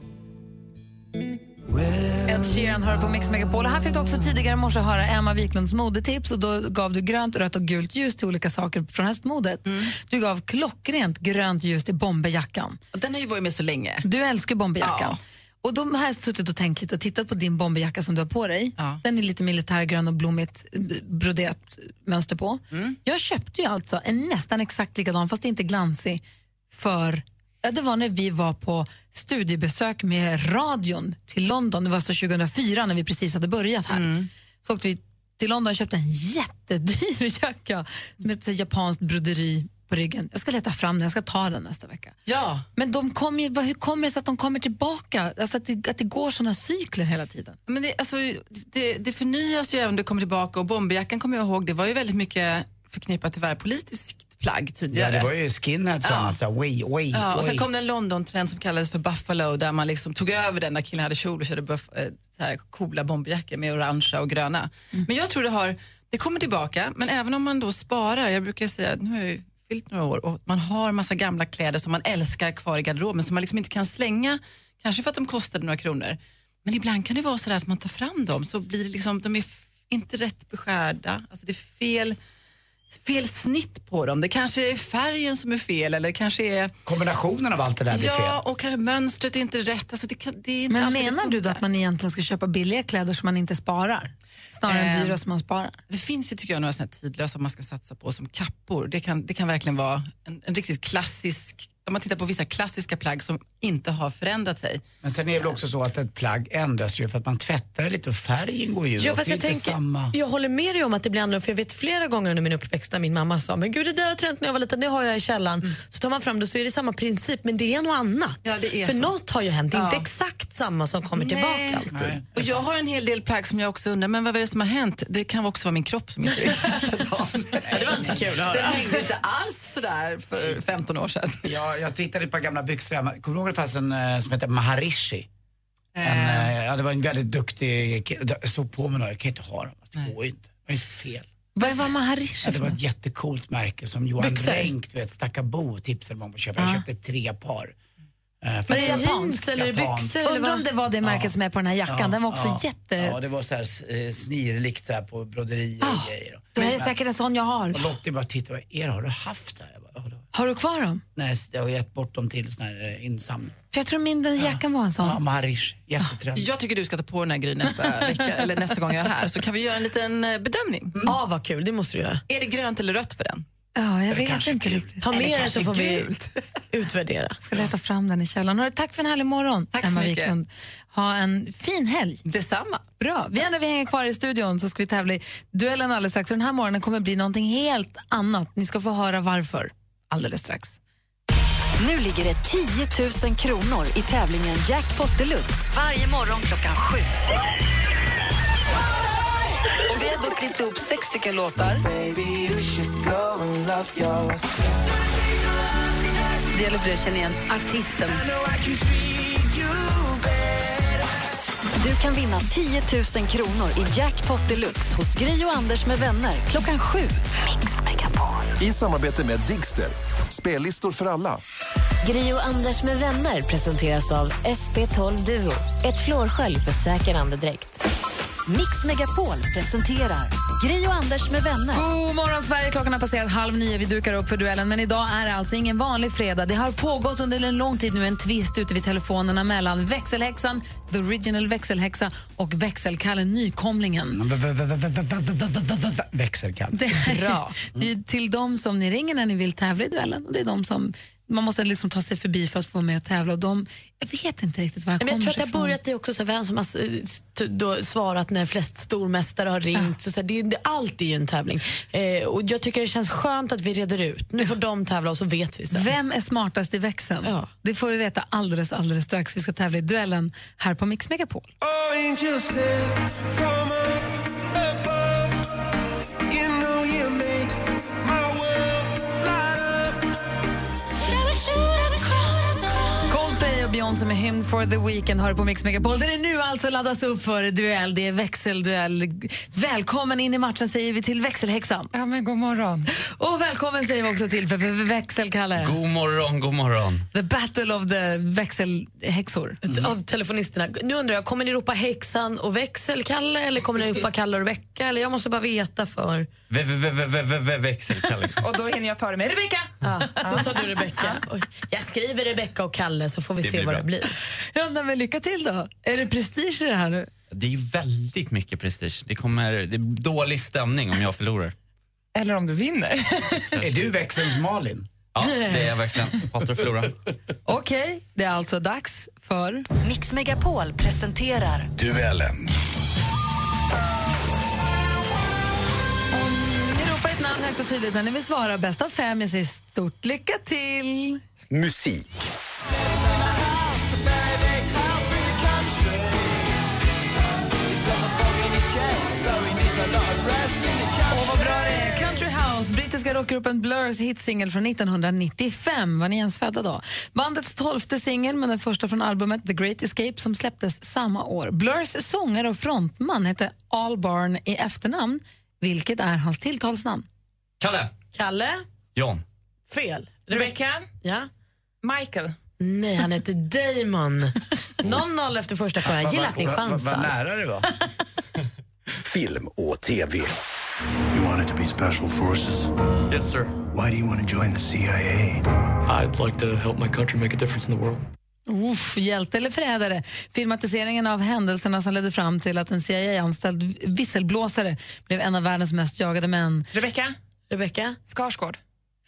Speaker 2: Ed Sheeran hör på Mix Megapol. Här fick du också tidigare i morse höra Emma Wiklunds modetips och då gav du grönt, rött och gult ljus till olika saker från höstmodet. Du gav klockrent grönt ljus till bomberjackan.
Speaker 18: Den har ju varit med så länge.
Speaker 2: Du älskar bomberjackan. Och då har jag suttit och tänkt lite och tittat på din bomberjacka som du har på dig. Den är lite militärgrön och blommigt eh, broderat mönster på. Jag köpte ju alltså en nästan exakt likadan, fast inte glansig, för ja, det var när vi var på studiebesök med radion till London. Det var alltså 2004 när vi precis hade börjat här. Så åkte vi till London och köpte en jättedyr jacka med ett så japanskt broderi på ryggen. Jag ska leta fram den, jag ska ta den nästa vecka.
Speaker 18: Ja.
Speaker 2: Men de kom ju, vad- hur kommer det sig att de kommer tillbaka? Alltså att, det, att det går såna cykler hela tiden.
Speaker 18: Men det, alltså, det, det förnyas ju även om det kommer tillbaka och bomberjackan kommer jag ihåg, det var ju väldigt mycket förknippat tyvärr politiskt plagg
Speaker 3: Ja,
Speaker 18: tidigare.
Speaker 3: det var ju skinheads och
Speaker 18: Ja.
Speaker 3: annat. så oj,
Speaker 18: Ja, och sen kom det en London-trend som kallades för Buffalo där man liksom tog över den när killarna hade kjol och körde buff, eh, så här coola bomberjackor med orangea och gröna. Men jag tror det har, det kommer tillbaka, men även om man då sparar, jag brukar säga, nu har jag ju fyllt några år och man har massa gamla kläder som man älskar kvar i garderoben som man liksom inte kan slänga, kanske för att de kostade några kronor. Men ibland kan det vara så där att man tar fram dem så blir det liksom, de är inte rätt beskärda, alltså det är fel fel snitt på dem. Det kanske är färgen som är fel eller kanske är...
Speaker 3: Kombinationen av allt det där blir
Speaker 18: Ja,
Speaker 3: fel.
Speaker 18: och kanske mönstret är inte rätt. Alltså det kan, det är inte
Speaker 2: Men menar
Speaker 18: det
Speaker 2: du då att man egentligen ska köpa billiga kläder som man inte sparar? Snarare än
Speaker 18: Ehm,
Speaker 2: dyra som man sparar?
Speaker 18: Det finns ju tycker jag några såna tidlösa man ska satsa på som kappor. Det kan, det kan verkligen vara en, en riktigt klassisk, om man tittar på vissa klassiska plagg som inte har förändrat sig.
Speaker 3: Men sen är det väl också så att ett plagg ändras ju för att man tvättar det lite och färgen går ju
Speaker 4: Ja, fast
Speaker 3: Det
Speaker 4: jag,
Speaker 3: inte
Speaker 4: tänker,
Speaker 3: samma.
Speaker 4: jag håller med dig om att det blir annorlunda för jag vet flera gånger under min uppväxt när min mamma sa men gud det där har jag tränat när jag var liten, det har jag i källaren. Så tar man fram det så är det samma princip men det är något annat.
Speaker 18: Ja, det är
Speaker 4: för
Speaker 18: så.
Speaker 4: något har ju hänt, det är inte
Speaker 18: Ja.
Speaker 4: exakt samma som kommer tillbaka alltid.
Speaker 18: Och jag har en hel del plagg som jag också undrar, men vad är det som har hänt? Det kan också vara min kropp som inte är likadan. det var inte kul
Speaker 3: att
Speaker 18: Det
Speaker 3: höra.
Speaker 18: hängde inte alls sådär för 15 år sedan.
Speaker 3: Ja, jag tittade på gamla byxor hemma. Kommer du ihåg det fanns en eh, som hette Maharishi? En, eh, ja, det var en väldigt duktig kille. Jag såg på mig några, jag kan inte ha dem. Det går ju inte. Det är så fel.
Speaker 2: Vad var Maharishi
Speaker 3: Ja, det var ett jättecoolt märke som Johan
Speaker 2: Byxor?
Speaker 3: Renck, du vet, Stackabo tipsade mig om att köpa. Jag
Speaker 2: Ja.
Speaker 3: köpte tre par. Eh,
Speaker 2: är det japanskt eller byxor? Undrar om det var det märket som är på den här jackan. Den var också jätte...
Speaker 3: Ja, det var så här eh, snirligt så här på broderier och grejer.
Speaker 2: Det är säkert en sån jag har.
Speaker 3: Och Lottie bara tittade, vad är det, har du haft det här? Ja, det har jag."
Speaker 2: Har du kvar dem?
Speaker 3: Nej, jag har gett bort dem till sån här eh, insamling.
Speaker 2: För jag tror min den jackan var en sån.
Speaker 3: Ja, Maharish. Jättetrendig.
Speaker 18: Jag tycker du ska ta på den här Gry nästa vecka, eller nästa gång jag är här, så kan vi göra en liten eh, bedömning.
Speaker 4: Ja, vad kul. Det måste du göra.
Speaker 18: Är det grönt eller rött för den?
Speaker 2: Ja, jag
Speaker 18: Eller
Speaker 2: vet inte riktigt.
Speaker 4: Ta med den så får vi utvärdera.
Speaker 2: ska leta fram den i källaren. Hörru, tack för en härlig morgon,
Speaker 18: Tack så
Speaker 2: Emma
Speaker 18: mycket.
Speaker 2: Wiklund. Ha en fin helg.
Speaker 18: Detsamma.
Speaker 2: Bra. Vi när vi hänger kvar i studion så ska vi tävla i duellen alldeles strax. Och den här morgonen kommer bli någonting helt annat. Ni ska få höra varför alldeles strax.
Speaker 1: Nu ligger det 10 000 kronor i tävlingen Jackpot Deluxe varje morgon klockan sju.
Speaker 2: Och vi har då klippt ihop sex stycken låtar. Det gäller för dig att känna igen artisten.
Speaker 1: Du kan vinna 10 000 kronor i Jackpot Deluxe hos Gri och Anders med vänner klockan sju. Mix Megapol.
Speaker 17: I samarbete med Digster. Spellistor för alla.
Speaker 8: Gri och Anders med vänner presenteras av SP12 Duo. Ett flårskölj för säker andedräkt.
Speaker 1: Mix Megapol presenterar Gri och Anders med vänner.
Speaker 2: God morgon, Sverige! Klockan har passerat halv nio. Vi dukar upp för duellen. Men idag är det alltså ingen vanlig fredag. Det har pågått under en lång tid nu en tvist ute vid telefonerna mellan växelhäxan, the original växelhäxa och växelkalle, nykomlingen.
Speaker 3: Växelkalle.
Speaker 2: Det är,
Speaker 3: Bra.
Speaker 2: det är till dem som ni ringer när ni vill tävla i duellen. Och det är de som man måste liksom ta sig förbi för att få med och tävla. Och de, jag vet inte riktigt var det
Speaker 4: Men jag
Speaker 2: kommer
Speaker 4: tror att det har
Speaker 2: ifrån.
Speaker 4: börjat i också så här, vem som har då svarat när flest stormästare har ringt. Så så här, det, det, allt är ju en tävling. Eh, och jag tycker det känns skönt att vi reder ut. Nu får de tävla och så vet vi sen.
Speaker 2: Vem är smartast i växeln? Det får vi veta alldeles, alldeles strax. Vi ska tävla i duellen här på Mix Megapol.
Speaker 12: Angels
Speaker 2: Beyoncé med Hymn for the Weekend har på Mix Megapol där det nu alltså laddas upp för duell. Det är växelduell. Välkommen in i matchen säger vi till växelhäxan.
Speaker 25: Ja, men god morgon.
Speaker 2: Och välkommen säger vi också till för, för, för växelkalle.
Speaker 6: God morgon, god morgon.
Speaker 2: The battle of the växelhäxor.
Speaker 4: Av telefonisterna. Nu undrar jag, kommer ni ropa häxan och växelkalle eller kommer ni ropa Kalle och Rebecka? Eller jag måste bara veta för...
Speaker 6: Vä- vä- vä- vä- vä- vä- Växelkalle.
Speaker 25: Och då hinner jag före mig. Rebecka!
Speaker 4: Ja, då tar du Rebecka. Jag skriver Rebecka och Kalle så får vi
Speaker 6: Det
Speaker 4: se vad
Speaker 6: bra.
Speaker 4: det blir.
Speaker 2: Ja, nej, men lycka till då. Är det prestige i det här nu?
Speaker 6: Det är väldigt mycket prestige. Det, kommer, det är dålig stämning om jag förlorar.
Speaker 25: Eller om du vinner.
Speaker 3: Är du växelns Malin?
Speaker 6: Ja, det är jag verkligen. Hatar att förlora.
Speaker 2: Okej, det är alltså dags för...
Speaker 1: Mix Megapol presenterar
Speaker 20: Duellen.
Speaker 2: Ni ropar ett namn högt och tydligt när ni vill svara. Bäst av fem. Jag säger stort lycka till.
Speaker 20: Musik.
Speaker 2: Rockgruppen Blurs hitsingel från 1995. Var ni ens födda då? Bandets tolfte singel, men den första från albumet The Great Escape som släpptes samma år. Blurs sångare och frontman hette Al Barn i efternamn. Vilket är hans tilltalsnamn?
Speaker 6: Kalle.
Speaker 4: Kalle?
Speaker 6: John.
Speaker 4: Fel.
Speaker 25: Rebecka?
Speaker 4: Ja?
Speaker 25: Michael?
Speaker 4: Nej, han heter Damon. 0-0 efter första frågan. Jag gillar att ni
Speaker 3: Vad- vad-
Speaker 4: chansar.
Speaker 3: nära det var.
Speaker 20: Film och TV.
Speaker 26: Be special forces?
Speaker 27: Yes, sir.
Speaker 26: Why do you want to join the CIA?
Speaker 27: I'd like to help my country make a difference in the world.
Speaker 2: Uff, hjälte eller förrädare? Filmatiseringen av händelserna som ledde fram till att en CIA-anställd visselblåsare blev en av världens mest jagade män.
Speaker 25: Rebecka?
Speaker 4: Rebecka?
Speaker 25: Skarsgård?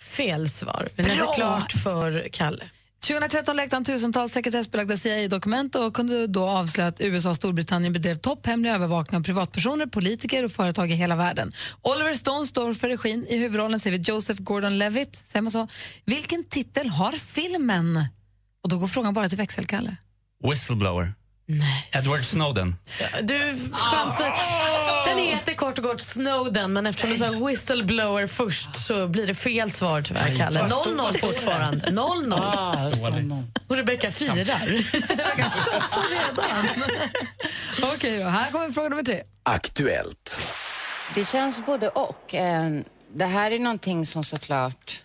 Speaker 4: Fel svar. Men det är klart för Kalle.
Speaker 2: 2013 läckte han tusentals sekretessbelagda CIA-dokument och kunde då avslöja att USA och Storbritannien bedrev topphemlig övervakning av privatpersoner, politiker och företag i hela världen. Oliver Stone står för regin. I huvudrollen ser vi Joseph Gordon-Levitt. Säger man så? Vilken titel har filmen? Och då går frågan bara till växelkalle.
Speaker 6: Whistleblower.
Speaker 4: Nej.
Speaker 6: Edward Snowden.
Speaker 4: Du chansar. Den heter kort och gott Snowden, men eftersom du sa whistleblower först så blir det fel svar tyvärr, Kalle. 0-0 fortfarande. 0-0.
Speaker 3: Ah,
Speaker 4: Och Rebecka firar.
Speaker 2: Rebecka tjafsar redan. Okej då, här kommer fråga nummer tre.
Speaker 20: Aktuellt.
Speaker 28: Det känns både och. Eh, Det här är någonting som såklart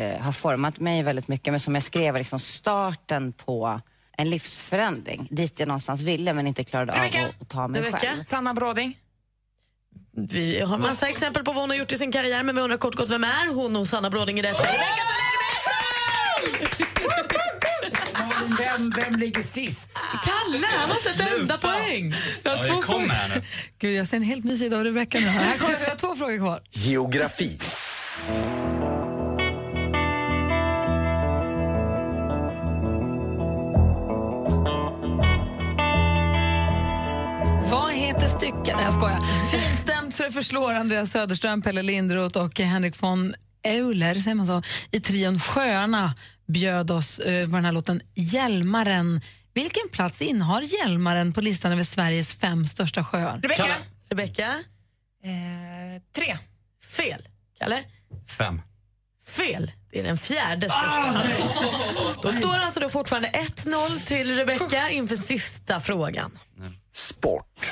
Speaker 28: eh, har format mig väldigt mycket, men som jag skrev var liksom starten på en livsförändring dit jag någonstans ville men inte klarade av att, att ta mig själv.
Speaker 25: Sanna Bråding?
Speaker 4: Vi har massa exempel på vad hon har gjort i sin karriär men vi undrar kort gott vem är hon och Sanna Bråding är detta?
Speaker 3: Vem, vem ligger sist?
Speaker 4: Kalle, han har inte ett enda poäng.
Speaker 2: Jag har två frågor. Gud, jag ser en helt ny sida av Rebecka. nu. Här. Här kommer, jag har två frågor kvar.
Speaker 29: Geografi.
Speaker 2: Stycket? Nej, jag skojar. Finstämt så det förslår Andreas Söderström, Pelle Lindroth och Henrik von Euler, säger man så, i trion Sjöarna bjöd oss eh, på den här låten Hjälmaren. Vilken plats innehar Hjälmaren på listan över Sveriges fem största sjöar?
Speaker 25: Rebecka.
Speaker 4: Rebecka?
Speaker 25: Eh, tre.
Speaker 4: Fel. Kalle?
Speaker 30: Fem.
Speaker 4: Fel. Det är den fjärde största. Då står alltså då fortfarande 1-0 till Rebecca inför sista frågan.
Speaker 29: Sport.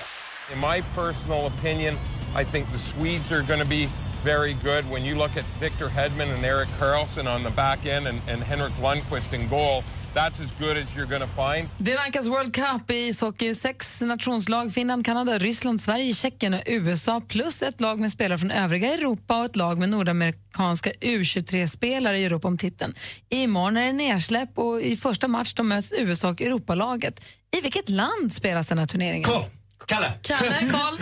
Speaker 31: In my personal opinion, I think the Swedes are going to be very good. When you look at Victor Hedman and Eric Carlson on the back end and, and Henrik Lundqvist in goal, that's as good as you're going to find.
Speaker 2: Det vankas World Cup i ishockey. Sex nationslag, Finland, Kanada, Ryssland, Sverige, Tjeckien och USA plus ett lag med spelare från övriga Europa och ett lag med nordamerikanska U23-spelare i Europa om titeln. Imorgon är det nedsläpp och i första match då möts USA och Europalaget. I vilket land spelas den här turneringen?
Speaker 30: Koll! Kalle!
Speaker 4: Kalle, Karl?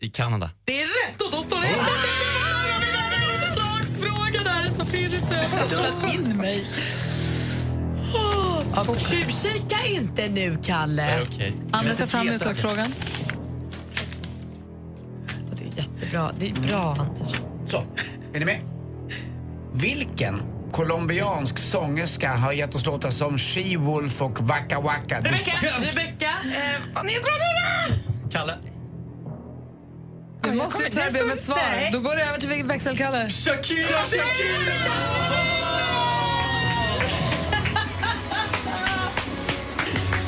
Speaker 30: I Kanada.
Speaker 4: Det är rätt och då står det 1-1 Utslagsfråga där, så pirrigt så jag har ställt in mig. Oh, Tjuvkika inte nu, Kalle.
Speaker 2: Anders tar fram utslagsfrågan.
Speaker 4: Det är jättebra. Det är bra, Anders.
Speaker 3: Så, är ni med? Vilken colombiansk sångerska har gett oss låtar som She-Wolf och Waka Waka?
Speaker 25: Rebecka.
Speaker 4: Rebecka?
Speaker 25: Eh, vad neddragna!
Speaker 30: Kalle.
Speaker 2: Du måste ju tyvärr be om ett svar.
Speaker 25: Nej.
Speaker 2: Då går det över till växelkalle.
Speaker 30: Shakira, Shakira!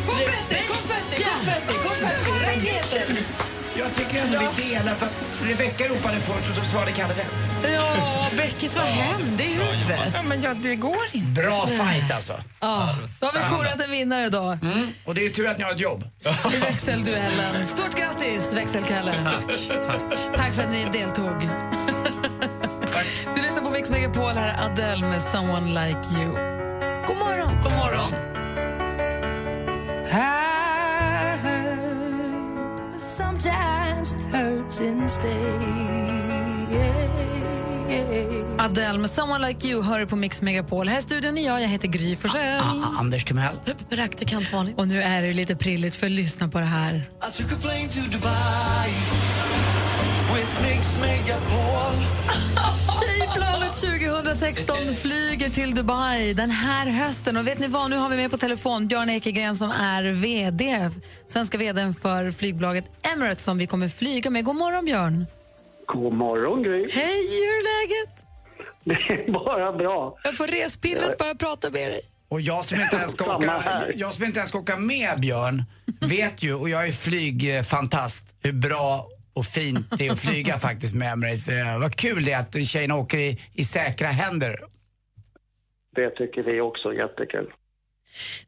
Speaker 2: Konfetti, konfetti, konfetti, konfetti, raketer.
Speaker 3: Jag tycker ändå vi delar för att Rebecka ropade först och så svarade Kalle rätt.
Speaker 4: Ja, Beckis, vad hände i huvudet?
Speaker 25: Ja, men ja, det går inte.
Speaker 3: Bra fight alltså.
Speaker 2: Ja, då har vi korat en vinnare då
Speaker 3: Mm. Och det är tur att ni har ett jobb.
Speaker 2: i växelduellen. Stort grattis, växelkalle.
Speaker 30: Tack, tack.
Speaker 2: Tack för att ni deltog. Du lyssnar på Mix Megapol, här är Adele med Someone Like You. God morgon!
Speaker 4: God morgon. Adele med Someone Like You hör på Mix Megapol. Här i studion är jag, jag heter Gry Forssell.
Speaker 3: Ah, Anders Timell.
Speaker 4: Praktikant Malin.
Speaker 2: Och nu är det lite prilligt för lyssna på det här.
Speaker 12: I took a plane to Dubai with Mix Megapol.
Speaker 2: Tjejplanet 2016 flyger till Dubai den här hösten. Och vet ni vad, nu har vi med på telefon Björn Ekegren som är VD, svenska VD för flygbolaget Emirates som vi kommer flyga med. God morgon Björn!
Speaker 32: God morgon, Gry.
Speaker 2: Hej, hur är läget?
Speaker 32: Det är bara bra.
Speaker 2: Jag får respillret bara jag pratar med dig.
Speaker 3: Och jag som inte ens ska åka, jag som inte ens ska åka med Björn, vet ju, och jag är flygfantast, hur bra och fint det är att flyga faktiskt med Emirates. Eh, Vad kul det är att tjejerna åker i, i säkra händer.
Speaker 32: Det tycker vi också jättekul.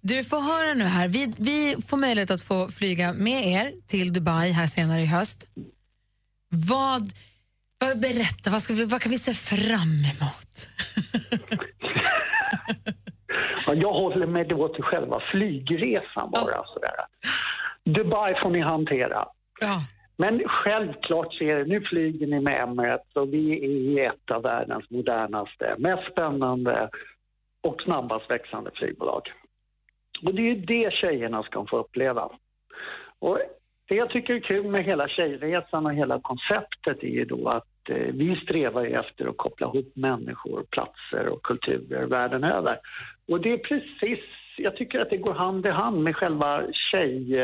Speaker 2: Du får höra nu här, vi, vi får möjlighet att få flyga med er till Dubai här senare i höst. Vad, vad berätta, vad, ska vi, vad kan vi se fram emot?
Speaker 32: Ja, Jag håller mig då till själva flygresan bara. Sådär. Dubai får ni hantera.
Speaker 2: Ja.
Speaker 32: Men självklart ser nu flyger ni med Emirates och vi är i ett av världens modernaste, mest spännande och snabbast växande flygbolag. Och det är ju det tjejerna ska få uppleva. Och det jag tycker är kul med hela tjejresan och hela konceptet är ju då att eh, vi strävar ju efter att koppla ihop människor, platser och kulturer världen över. Och det är precis, jag tycker att det går hand i hand med själva tjej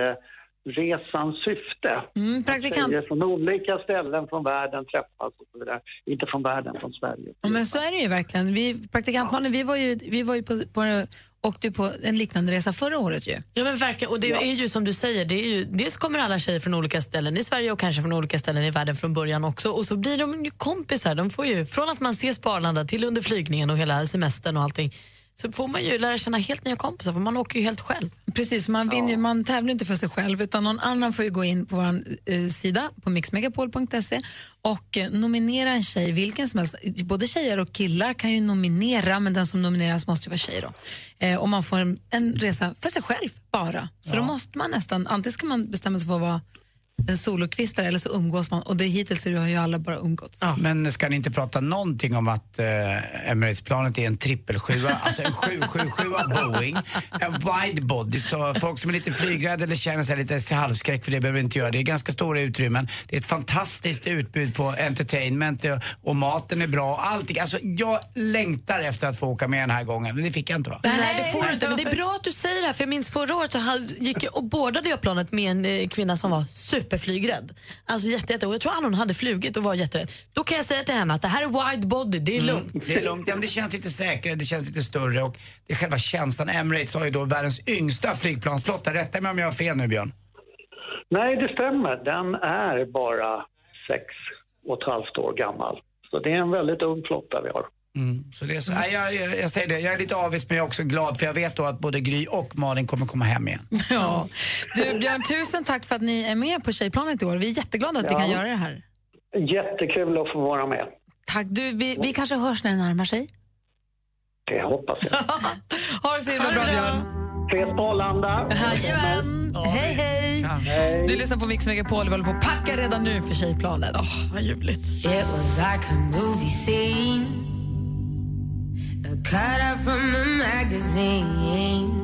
Speaker 32: tjejresans syfte.
Speaker 2: Mm, praktikant.
Speaker 32: Från olika ställen från världen träffas och så vidare. Inte från världen, från Sverige.
Speaker 2: Ja, men så är det ju verkligen. Vi, praktikantmannen, vi var ju, vi var ju på, på, åkte på en liknande resa förra året ju.
Speaker 4: Ja men verkligen, och det är ju som du säger, det är ju, dels kommer alla tjejer från olika ställen i Sverige och kanske från olika ställen i världen från början också och så blir de ju kompisar. De får ju, från att man ses på Arlanda till under flygningen och hela semestern och allting så får man ju lära känna helt nya kompisar för man åker ju helt själv.
Speaker 2: Precis, man, vinner, ju- man tävlar inte för sig själv utan någon annan får ju gå in på vår eh, sida på mixmegapol.se och eh, nominera en tjej, vilken som helst. Både tjejer och killar kan ju nominera men den som nomineras måste ju vara tjej då. Eh, och man får en, en resa för sig själv bara. Så då måste man nästan, antingen ska man bestämma sig för att vara en solokvistare eller så umgås man och det hittills har ju alla bara umgåtts.
Speaker 3: Men ska ni inte prata någonting om att uh, Emirates-planet är en trippelsjua, alltså en 777 Boeing, en wide body, så folk som är lite flygrädda eller känner sig lite halvskräck för det behöver inte göra. Det är ganska stora utrymmen, det är ett fantastiskt utbud på entertainment och, och maten är bra, allting. Alltså jag längtar efter att få åka med den här gången, men det fick jag inte va?
Speaker 4: Nej, det får du inte. Men det är bra att du säger det här. För jag minns förra året så gick jag och boardade jag planet med en eh, kvinna som var superflygrädd. Alltså jätte, jätte, och jag tror aldrig hon hade flugit och var jätterädd. Då kan jag säga till henne att det här är wide body, det är lugnt.
Speaker 3: Det är lugnt, ja, men det känns lite säkrare, det känns lite större och det är själva känslan. Emirates har ju då världens yngsta flygplansflotta. Rätta mig om jag har fel nu Björn.
Speaker 32: Nej, det stämmer. Den är bara sex och ett halvt år gammal. Så det är en väldigt ung flotta vi har.
Speaker 3: Så det är så, nej, jag, jag, jag säger det, jag är lite avis men jag är också glad för jag vet då att både Gry och Malin kommer komma hem igen.
Speaker 2: Ja. Du Björn, tusen tack för att ni är med på Tjejplanet i år. Vi är jätteglada att vi
Speaker 32: Ja.
Speaker 2: kan göra det här.
Speaker 32: Jättekul att få vara med.
Speaker 2: Tack. Du, vi, vi kanske hörs när det närmar sig.
Speaker 32: Det hoppas jag.
Speaker 2: Ha det så himla bra Björn.
Speaker 32: Ses på Arlanda.
Speaker 2: Jajamän. Hej, hej. Du lyssnar på Mix Megapol. Vi håller på att packa redan nu för Tjejplanet. Oh, vad ljuvligt.
Speaker 33: It was like a movie scene, a cut out from a magazine.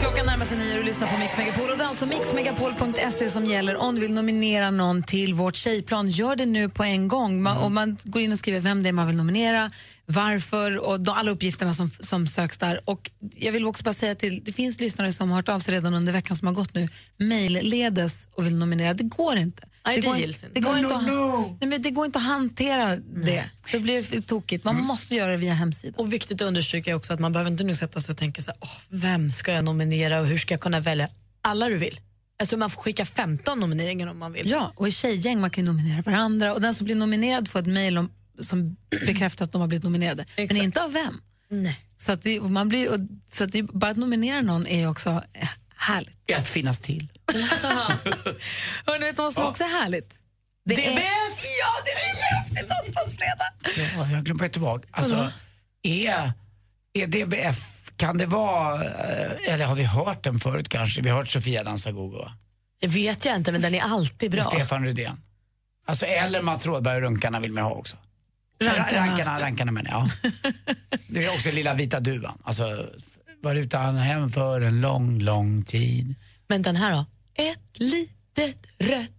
Speaker 2: Klockan närmar sig nio och du lyssnar på Mix Megapol. Och det är alltså mixmegapol.se som gäller om du vill nominera någon till vårt tjejplan. Gör det nu på en gång. Man, och man går in och skriver vem det är man vill nominera, varför och de, alla uppgifterna som, som söks där. Och jag vill också bara säga till, det finns lyssnare som har hört av sig redan under veckan som har gått nu, mejlledes och vill nominera. Det går inte.
Speaker 4: Nej, det
Speaker 2: går,
Speaker 4: gills inte.
Speaker 2: det går
Speaker 4: No,
Speaker 2: inte
Speaker 4: no,
Speaker 2: att,
Speaker 4: no.
Speaker 2: Nej, men det går inte att hantera det. Då blir det tokigt. Man måste göra det via hemsidan.
Speaker 4: Och viktigt att understryka också att man behöver inte nu sätta sig och tänka så här, "Åh, vem ska jag nominera och hur ska jag kunna välja? Alla du vill. Alltså man får skicka 15 nomineringar om man vill.
Speaker 2: Ja, och i tjejgäng man kan ju nominera varandra och den som blir nominerad får ett mejl om- som bekräftar att de har blivit nominerade. Men inte av vem.
Speaker 4: Nej.
Speaker 2: Så, att det, man blir, och, så att det, bara att nominera någon är också eh, härligt.
Speaker 3: Att finnas till.
Speaker 2: Hörrni, vet du vad som också är härligt? Det
Speaker 4: DBF!
Speaker 2: Ja, det är häftigt Dansbandsfredag!
Speaker 3: Ja, jag glömde ett vag. Alltså, är, är DBF, kan det vara, eh, eller har vi hört den förut kanske? Vi har hört Sofia dansa gogo?
Speaker 4: Det vet jag inte, men den är alltid bra.
Speaker 3: Stefan Rydén. Alltså, eller Mats Rådberg och Runkarna vill man ha också.
Speaker 2: Rankarna.
Speaker 3: Rankarna, rankarna jag. Ja. Det är också Lilla vita duvan. Alltså, var utan hem för en lång, lång tid.
Speaker 4: Men den här då? Ett litet rött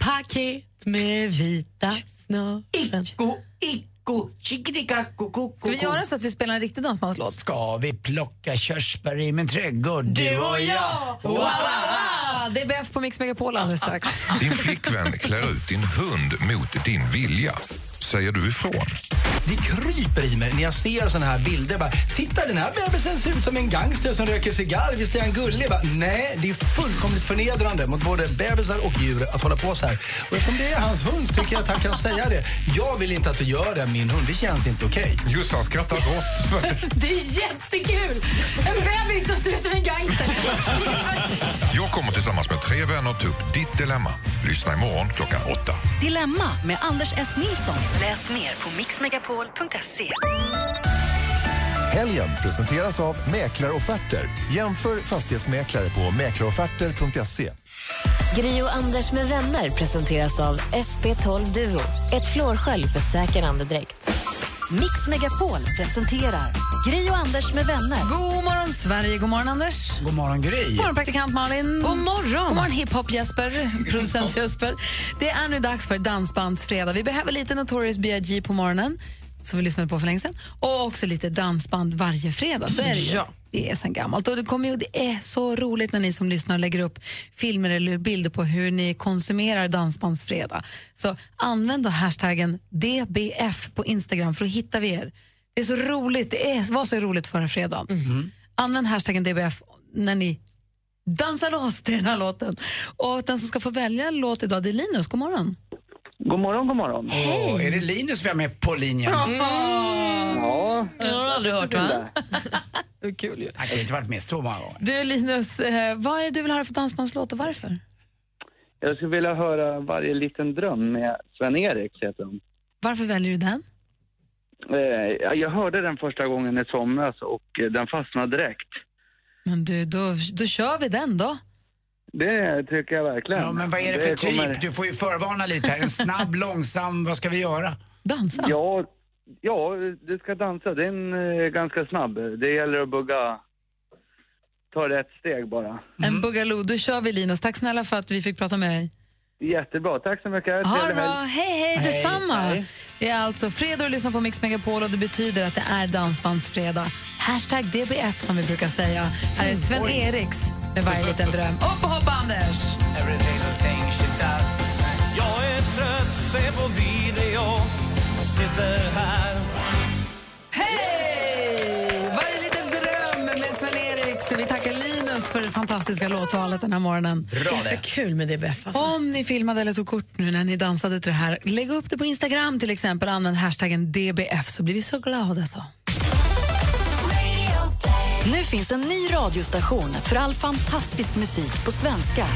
Speaker 4: paket med vita snören.
Speaker 3: Icko, icko, chikitikakko, koko.
Speaker 2: Ska vi göra så att vi spelar en riktig dansbandslåt?
Speaker 3: Ska vi plocka körsbär i min trädgård,
Speaker 2: Du och jag! Wow, wow, wow. DBF på Mix Megapol alldeles strax.
Speaker 20: Din flickvän klär ut din hund mot din vilja. Säger du ifrån?
Speaker 34: Det kryper i mig när jag ser såna här bilder. Bara, Titta, den här bebisen ser ut som en gangster som röker cigarr. Visst är han gullig? Bara, Nej, det är fullkomligt förnedrande mot både bebisar och djur att hålla på så här. Och eftersom det är hans hund tycker jag att han kan säga det. Jag vill inte att du gör det, min hund. Det känns inte okej.
Speaker 20: Just han skrattar gott.
Speaker 4: Det är jättekul! En bebis som ser ut som en gangster.
Speaker 20: Jag kommer tillsammans med tre vänner ta upp ditt dilemma. Lyssna imorgon klockan åtta.
Speaker 1: Dilemma med Anders S. Nilsson. Läs mer på mixmegapol.se.
Speaker 17: Helgen presenteras av Mäklarofferter. Jämför fastighetsmäklare på mäklarofferter.se.
Speaker 8: Gri och Anders med vänner presenteras av SP12 Duo. Ett flårskölj för säker andedräkt.
Speaker 1: Mix Megapol presenterar Gri och Anders med vänner.
Speaker 2: God morgon, Sverige. God morgon, Anders.
Speaker 3: God morgon, Gry.
Speaker 2: God morgon, praktikant Malin.
Speaker 4: God morgon.
Speaker 2: God morgon, hiphop-Jesper, producent Jesper. Det är nu dags för Dansbandsfredag. Vi behöver lite Notorious B.I.G. på morgonen, som vi lyssnade på för länge sedan. Och också lite dansband varje fredag. Så är det ju.
Speaker 4: Ja.
Speaker 2: Det är sen gammalt. Och det, kommer ju, det är så roligt när ni som lyssnar lägger upp filmer eller bilder på hur ni konsumerar Dansbandsfredag. Så använd då hashtaggen DBF på Instagram för att hitta vi er. Det är så roligt. Det är, var så roligt förra fredagen. Använd hashtaggen DBF när ni dansar loss till den här låten. Och den som ska få välja låt idag det är Linus. God morgon.
Speaker 32: God morgon, god morgon.
Speaker 3: Åh, är det Linus vi har med på linjen?
Speaker 32: Ja,
Speaker 4: Det har du aldrig hört, va?
Speaker 2: Det är kul ju.
Speaker 3: Han kan ju inte varit med så många gånger.
Speaker 2: Du Linus, eh, vad är det du vill höra för dansbandslåt och varför?
Speaker 35: Jag skulle vilja höra Varje liten dröm med Sven-Erik, heter de.
Speaker 2: Varför väljer du den?
Speaker 35: Eh, Jag hörde den första gången i somras och eh, den fastnade direkt.
Speaker 2: Men du, då, då kör vi den då.
Speaker 35: Det tycker jag verkligen.
Speaker 3: Ja, men vad är det för typ?
Speaker 35: kommer-
Speaker 3: Du får ju förvarna lite här. En snabb, långsam, vad ska vi göra?
Speaker 2: Dansa?
Speaker 35: Ja, ja, du ska dansa. Den är ganska snabb. Det gäller att bugga, ta rätt steg bara.
Speaker 3: Mm.
Speaker 2: En Boogaloo, då kör vi Linus. Tack snälla för att vi fick prata med dig.
Speaker 35: Jättebra, tack så mycket.
Speaker 2: Ha det bra. Hej, hej,
Speaker 35: Hej.
Speaker 2: detsamma.
Speaker 35: Hej.
Speaker 2: Det är alltså fredag och lyssnar på Mix Megapol och det betyder att det är dansbandsfredag. Hashtag DBF som vi brukar säga. Här är Sven-Eriks med varje liten dröm. Upp och hoppa Anders!
Speaker 3: Every little thing she does.
Speaker 12: Jag är trött, se på video, sitter här
Speaker 2: Hej! Varje liten dröm med Sven-Eriks. Vi tackar Linus för det fantastiska låtvalet den här morgonen.
Speaker 4: det är för kul med DBF. Alltså.
Speaker 2: Om ni filmade eller tog kort nu när ni dansade till det här, lägg upp det på Instagram till exempel. Använd hashtaggen DBF så blir vi så glada. Så.
Speaker 1: Nu finns en ny radiostation för all fantastisk musik på svenska.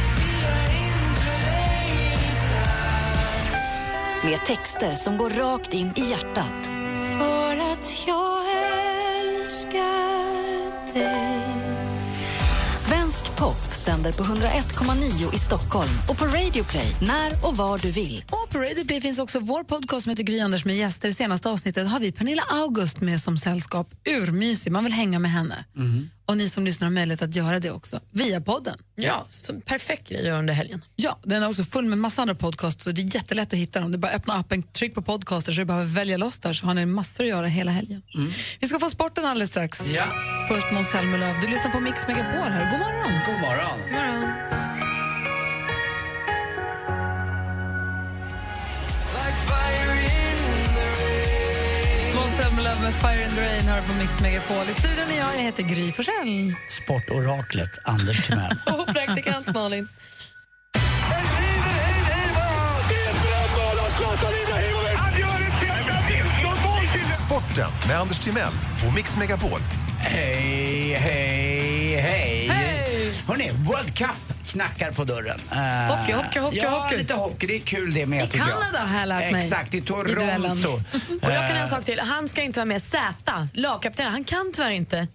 Speaker 1: Med texter som går rakt in i hjärtat.
Speaker 12: För att jag älskar dig
Speaker 1: Svensk pop sänder på 101,9 i Stockholm och på Radio Play när och var du vill.
Speaker 2: Och på Radio Play finns också vår podcast som heter Gry Anders med gäster. I senaste avsnittet har vi Pernilla August med som sällskap. Urmysig, man vill hänga med henne. Och ni som lyssnar har möjlighet att göra det också via podden.
Speaker 4: Ja, så perfekt grej att göra under helgen.
Speaker 2: Ja, den är också full med massa andra podcasts så det är jättelätt att hitta dem. Det är bara att öppna appen, tryck på podcaster så det bara välja loss där så har ni massor att göra hela helgen. Vi ska få sporten alldeles strax.
Speaker 3: Ja.
Speaker 2: Först Måns Zelmerlöw. Du lyssnar på Mix Megapol här. God morgon.
Speaker 3: God morgon.
Speaker 2: Måns med Fire the Rain hör på Mix Megapol. I studion är jag, jag heter Gry Forssell.
Speaker 3: Sportoraklet Anders Timell.
Speaker 4: Och praktikant Malin.
Speaker 20: Sporten med Anders Timell och Mix Megapol.
Speaker 3: Hej, hej, hej.
Speaker 2: Hej!
Speaker 3: Hörrni, World Cup knackar på dörren. Eh,
Speaker 2: Hockey, hockey, hockey,
Speaker 3: ja,
Speaker 2: hockey.
Speaker 3: lite hockey. Det är kul det med,
Speaker 2: I. Kanada har jag lärt mig.
Speaker 3: Exakt, i
Speaker 2: I.
Speaker 3: Toronto.
Speaker 4: Och jag kan
Speaker 3: Eh,
Speaker 4: en sak till. Han ska inte vara med. Z, lagkapten, han kan tyvärr inte.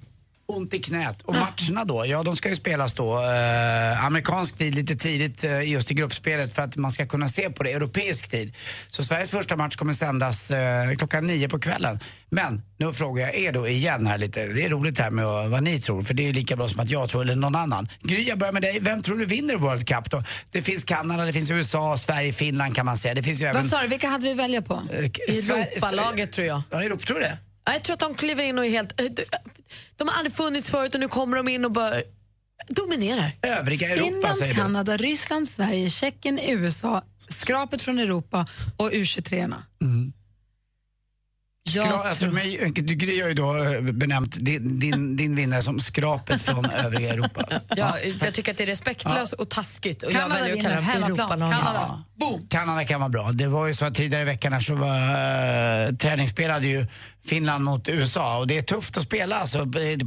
Speaker 3: Ont i knät. Och matcherna då? Ja, de ska ju spelas då eh, amerikansk tid lite tidigt eh, just i gruppspelet för att man ska kunna se på det europeisk tid. Så Sveriges första match kommer sändas eh, klockan nio på kvällen. Men nu frågar jag er då igen här lite. Det är roligt här med vad ni tror för det är lika bra som att jag tror eller någon annan. Gry, jag börjar med dig. Vem tror du vinner World Cup då? Det finns Kanada, det finns USA, Sverige, Finland kan man säga. Det finns ju även...
Speaker 2: Vad sa du, vilka hade vi välja på?
Speaker 3: eh,
Speaker 4: Europalaget tror jag.
Speaker 3: Ja, Europa, tror du det?
Speaker 4: Ja, Jag tror att de kliver in och är helt... eh, de- har aldrig funnits förut och nu kommer de in och bara dominerar.
Speaker 3: Övriga Europa
Speaker 2: Finland,
Speaker 3: säger du.
Speaker 2: Kanada, Ryssland, Sverige, Tjeckien, USA, skrapet från Europa och U23-orna. Jag
Speaker 3: Skra- alltså,
Speaker 2: tror-
Speaker 3: men, du Gry har ju då eh, benämnt din, din, din vinnare som skrapet från övriga Europa.
Speaker 4: Ja, jag tycker att det är respektlöst och taskigt och
Speaker 2: Kanada
Speaker 4: jag
Speaker 2: vinner, hemmaplan. Kanada.
Speaker 3: Kanada kan vara bra. Det var ju så att tidigare i veckan här så var uh, träningsspelade ju Finland mot USA och det är tufft att spela alltså,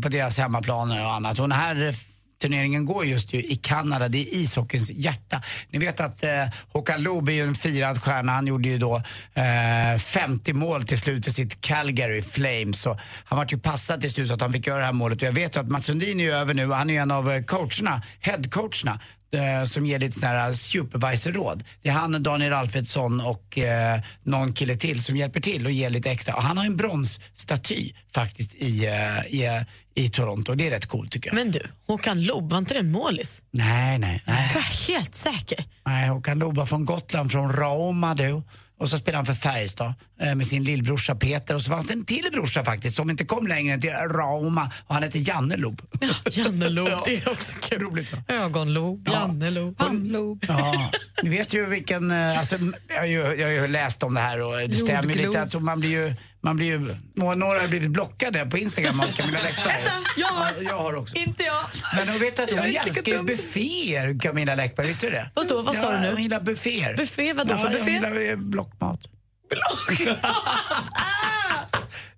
Speaker 3: på deras hemmaplaner och annat. Och den här eh, turneringen går just ju i Kanada, det är ishockeyns hjärta. Ni vet att eh, Håkan Loob är ju en firad stjärna, han gjorde ju då eh, 50 mål till slut för sitt Calgary Flames. Så han var ju passad till slut så att han fick göra det här målet och jag vet ju att Mats Sundin är ju över nu, han är ju en av eh, coacherna, headcoacherna eh, som ger lite sådana här supervisor-råd. Det är han, Daniel Alfredsson och eh, någon kille till som hjälper till och ger lite extra. Och han har en bronsstaty faktiskt i, eh, i, eh, i Toronto. Det är rätt coolt tycker jag.
Speaker 4: Men du, Håkan Loob, var inte det en målis?
Speaker 3: Nej, nej, nej.
Speaker 4: Jag är helt säker.
Speaker 3: nej Håkan Loob var från Gotland, från Rauma du. Och så spelade han för Färjestad eh, med sin lillbrorsa Peter. Och så fanns det en till brorsa faktiskt som inte kom längre än till Rauma. Och han hette Janne Loob.
Speaker 4: Janne Loob, det är också kul.
Speaker 3: Roligt va?
Speaker 4: Ögonlob,
Speaker 3: Ja.
Speaker 4: Janne Loob.
Speaker 2: Pannlob.
Speaker 3: Ja, ni vet ju vilken, eh, alltså, jag, har ju, jag har ju läst om det här och det stämmer ju
Speaker 2: Jordglob.
Speaker 3: lite att man blir ju, man blir ju, några, har blivit blockade på Instagram av Camilla Läckberg.
Speaker 2: jag
Speaker 3: Ja, jag har också.
Speaker 2: Inte jag.
Speaker 3: Men hon vet att hon älskar ju bufféer, Camilla Läckberg, visste du det?
Speaker 4: Vadå, vad sa
Speaker 3: ja,
Speaker 4: du nu?
Speaker 3: Hon gillar bufféer.
Speaker 4: Buffé, vadå
Speaker 3: ja,
Speaker 4: för buffé?
Speaker 3: Hon gillar eh, blockmat.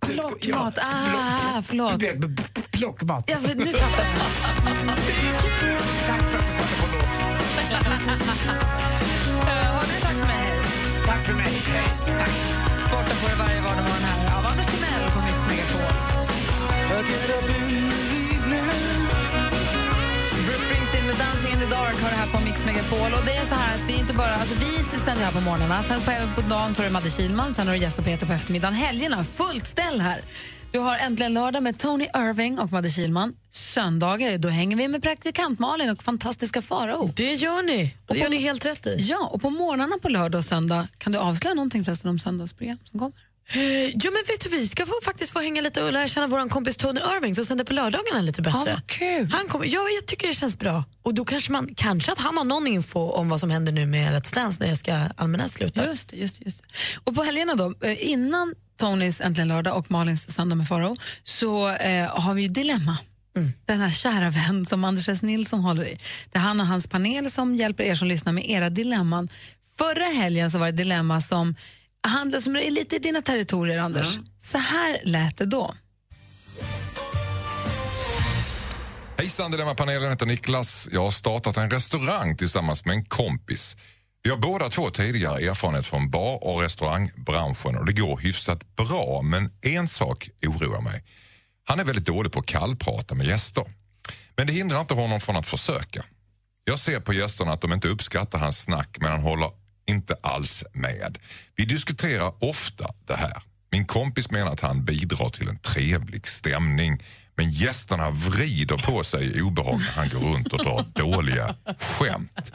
Speaker 2: Plockmat. Ah, förlåt.
Speaker 3: Plockmat.
Speaker 2: Ja, nu fattar jag.
Speaker 3: Tack för att du satte på låt.
Speaker 2: Har du tack för mig.
Speaker 3: Tack för mig, hej. Tack.
Speaker 2: Sporten får du varje vardagsmorgon här av Anders Timell på Mix Megapol. Bruce Springsteen med Dancing in the dark har det här på Mix Megapol. Och det är så här att det är inte bara, alltså vi sänder här på morgnarna, sen på, på dagen så är det Madde Kihlman, sen har du Gäst och Peter på eftermiddagen. Helgerna, fullt ställ här. Du har Äntligen lördag med Tony Irving och Madde Kihlman. Söndagar, då hänger vi med praktikant Malin och fantastiska Farao.
Speaker 4: Det gör ni. Och det gör ni helt rätt i.
Speaker 2: Ja, och på morgnarna på lördag och söndag, kan du avslöja någonting förresten om söndagsprogram som kommer?
Speaker 4: Eh, Ja, men vet du, vi ska få, faktiskt få hänga lite och lära känna vår kompis Tony Irving som sänder på lördagarna lite bättre.
Speaker 2: Kul.
Speaker 4: Han kommer, ja, jag tycker det känns bra. Och då kanske, man, kanske att han har någon info om vad som händer nu med Let's Dance när jag ska allmänna sluta.
Speaker 2: Just det, just, det, just. det. Och på helgerna då, eh, innan Tonys Äntligen lördag och Malins Söndag med Farao så eh, har vi ju Dilemma. Den här kära vän som Anders S. Nilsson håller i. Det är han och hans panel som hjälper er som lyssnar med era dilemman. Förra helgen så var det dilemma som handlade som är lite i dina territorier, Anders. Så här lät det då.
Speaker 36: Hejsan Dilemmapanelen, heter Niklas. Jag har startat en restaurang tillsammans med en kompis. Vi har båda två tidigare erfarenhet från bar och restaurangbranschen och det går hyfsat bra, men en sak oroar mig. Han är väldigt dålig på att kallprata med gäster. Men det hindrar inte honom från att försöka. Jag ser på gästerna att de inte uppskattar hans snack, men han håller inte alls med. Vi diskuterar ofta det här. Min kompis menar att han bidrar till en trevlig stämning men gästerna vrider på sig i obehag när han går runt och drar dåliga skämt.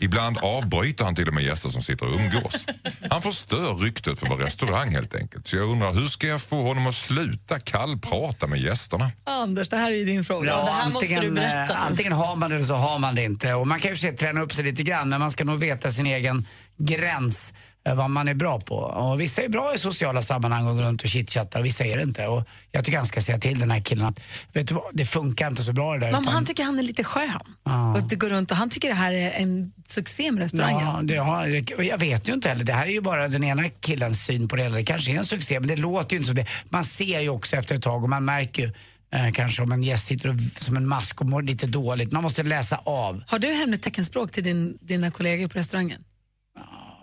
Speaker 36: Ibland avbryter han till och med gäster som sitter och umgås. Han förstör ryktet för vår restaurang helt enkelt. Så jag undrar, hur ska jag få honom att sluta kallprata med gästerna?
Speaker 2: Anders, det här är ju din fråga.
Speaker 3: Ja,
Speaker 2: det här måste du
Speaker 3: antingen,
Speaker 2: berätta.
Speaker 3: eh, antingen har man det eller så har man det inte. Och man kan ju träna upp sig lite grann men man ska nog veta sin egen gräns vad man är bra på. Och vissa är bra i sociala sammanhang och går runt och chitchattar vissa är det inte. Och jag tycker han ska säga till den här killen att vet du vad, det funkar inte så bra det där.
Speaker 2: Men
Speaker 3: utan-
Speaker 2: han tycker han är lite skön
Speaker 3: Ja.
Speaker 2: och det går runt och han tycker det här är en succé med restaurangen.
Speaker 3: Ja, det har, och jag vet ju inte heller. Det här är ju bara den ena killens syn på det hela. Det kanske är en succé, men det låter ju inte så. Det. Man ser ju också efter ett tag och man märker ju eh, kanske om en gäst sitter och, som en mask och mår lite dåligt. Man måste läsa av.
Speaker 2: Har du hemligt teckenspråk till din, dina kollegor på restaurangen?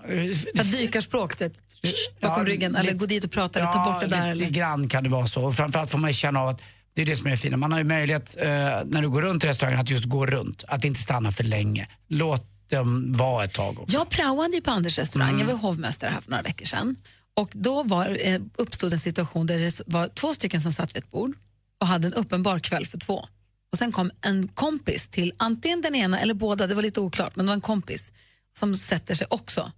Speaker 2: För att dykarspråk, det, bakom
Speaker 3: Ja,
Speaker 2: ryggen, eller
Speaker 3: lite-
Speaker 2: gå dit och prata eller ta bort det där.
Speaker 3: lite
Speaker 2: Eller?
Speaker 3: grann kan det vara så. Och framförallt får man känna av att det är det som är det fina. Man har ju möjlighet eh, när du går runt i restaurangen att just gå runt. Att inte stanna för länge. Låt dem vara ett tag också.
Speaker 2: Jag praoade ju på Anders restaurang,
Speaker 3: Mm.
Speaker 2: jag var hovmästare här för några veckor sedan. Och då var, eh, uppstod en situation där det var två stycken som satt vid ett bord och hade en uppenbar kväll för två. Och sen kom en kompis till antingen den ena eller båda, det var lite oklart, men det var en kompis som sätter sig också.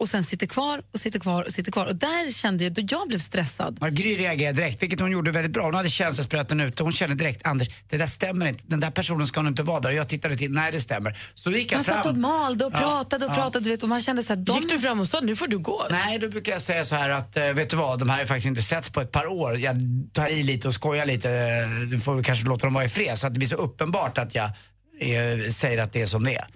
Speaker 2: Och sen sitter kvar och sitter kvar och sitter kvar. Och där kände jag, då jag blev stressad.
Speaker 3: Ja, Gry reagerade direkt, vilket hon gjorde väldigt bra. Hon hade känselspröten ute. Hon kände direkt, Anders, det där stämmer inte. Den där personen ska nog inte vara där. Och jag tittade till, nej det stämmer. Så då gick jag
Speaker 2: Han
Speaker 3: fram.
Speaker 2: satt och malde och
Speaker 3: Ja,
Speaker 2: pratade och
Speaker 3: ja.
Speaker 2: pratade du vet, och man kände så här, de...
Speaker 4: Gick du fram och sa nu får du gå?
Speaker 3: Nej, då brukar jag säga så här att, eh, vet du vad, de här har faktiskt inte setts på ett par år. Jag tar i lite och skojar lite. Du får kanske låta dem vara i fred så att det blir så uppenbart att jag eh, säger att det är som det är.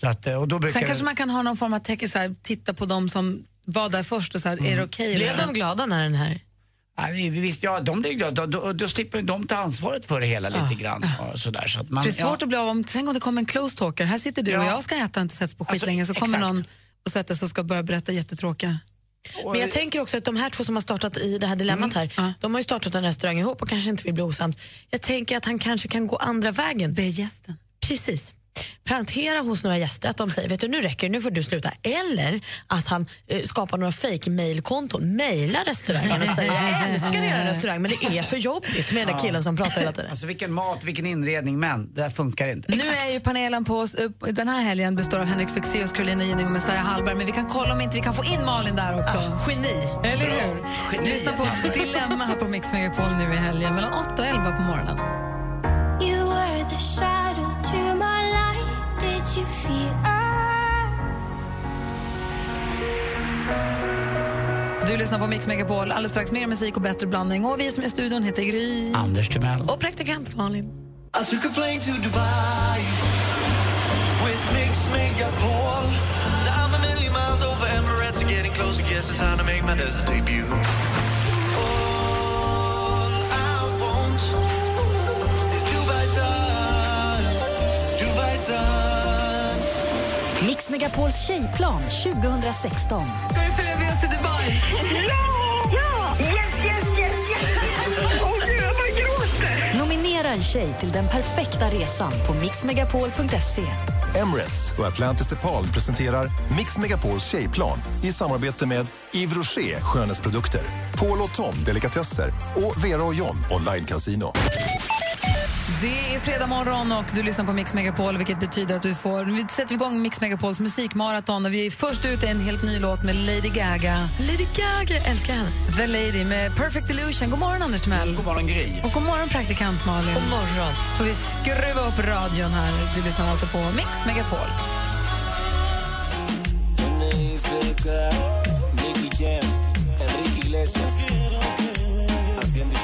Speaker 3: Så att, eh, och då brukar
Speaker 2: Sen kanske man kan ha någon form av tecken, så här, titta på dem som var där först och så här, är det okej?
Speaker 4: Blev
Speaker 2: eller?
Speaker 4: de glada när den här...
Speaker 3: Ja, vi- visst, ja, de blir glada. Då, då, då slipper de ta ansvaret för det hela lite grann. Och sådär, så att man,
Speaker 2: För det är svårt
Speaker 3: ja.
Speaker 2: att bli av om, tänk om det kommer en close talker. Här sitter du och
Speaker 3: Ja.
Speaker 2: jag ska äta och inte setts på
Speaker 3: Alltså,
Speaker 2: skitlänge så kommer
Speaker 3: exakt.
Speaker 2: någon och sätter sig och ska börja berätta jättetråkiga.
Speaker 4: Men jag tänker också att de här två som har startat i det här dilemmat
Speaker 2: Mm.
Speaker 4: här, de har ju startat en restaurang ihop och kanske inte vill bli osams. Jag tänker att han kanske kan gå andra vägen.
Speaker 2: Be gästen.
Speaker 4: Precis. Plantera hos några gäster att de säger vet du nu räcker det, nu får du sluta. Eller att han eh, skapar några fake mailkonton, mejlar restaurangen och säger jag älskar er restaurang men det är för jobbigt med den där killen som pratar hela tiden.
Speaker 3: Alltså vilken mat, vilken inredning, men det där funkar inte.
Speaker 2: Nu är ju panelen på oss, den här helgen består av Henrik Fexeus, Carolina Gynning och Messiah Hallberg men vi kan kolla om inte vi kan få in Malin där också.
Speaker 4: geni!
Speaker 2: Eller hur?
Speaker 3: Geni.
Speaker 2: Lyssna på Dilemma här på Mix Megapol nu i helgen mellan 8 och 11 på morgonen. Du lyssnar på Mix Megapol, alldeles strax mer musik och bättre blandning. Och vi som är i studion heter Gry.
Speaker 3: Anders Timell.
Speaker 2: Och praktikant Malin.
Speaker 12: I took a plane to Dubai with Mix Megapol. Now I'm a million miles over Emirates and getting closer. Guess it's time to make my desert debut.
Speaker 1: Megapols tjejplan 2016.
Speaker 4: Ska du följa med oss till Dubai?
Speaker 12: Ja! Yes, yes, yes, yes! Åh gud, jag bara gråter!
Speaker 1: Nominera en tjej till den perfekta resan på mixmegapol.se.
Speaker 20: Emirates och Atlantis DePaul presenterar Mix Megapols tjejplan i samarbete med Yves Rocher skönhetsprodukter, Paul och Tom delikatesser och Vera och John online casino.
Speaker 2: Det är fredag morgon och du lyssnar på Mix Megapol vilket betyder att du får... Vi sätter igång Mix Megapols musikmaraton och vi är först ut i en helt ny låt med Lady Gaga.
Speaker 4: Lady Gaga, jag älskar henne.
Speaker 2: The Lady med Perfect Illusion. God morgon Anders Timell.
Speaker 3: God morgon Gry.
Speaker 2: Och god morgon praktikant Malin.
Speaker 4: God morgon.
Speaker 2: Och vi skruvar upp radion här. Du lyssnar alltså på Mix Megapol.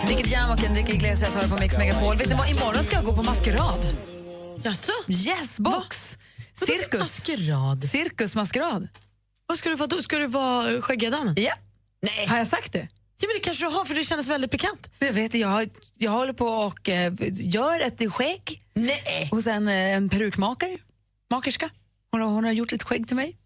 Speaker 2: Nicky Jam och Enrique Iglesias har på Mix Megapol. Vet ni vad, imorgon ska jag gå på maskerad.
Speaker 4: Jaså?
Speaker 2: Yes, box.
Speaker 4: Vadå
Speaker 2: Cirkus.
Speaker 4: maskerad?
Speaker 2: Cirkus maskerad.
Speaker 4: Vad ska du vara då? Ska du vara skäggiga damen?
Speaker 2: Ja.
Speaker 4: Nej.
Speaker 2: Har jag sagt det?
Speaker 4: Ja, men det kanske du har, för det kändes väldigt pikant.
Speaker 2: Jag vet, jag, jag håller på och eh, gör ett skägg
Speaker 4: Nej.
Speaker 2: hos en, eh, en perukmakare. Makerska. Hon har, hon har gjort ett skägg till mig.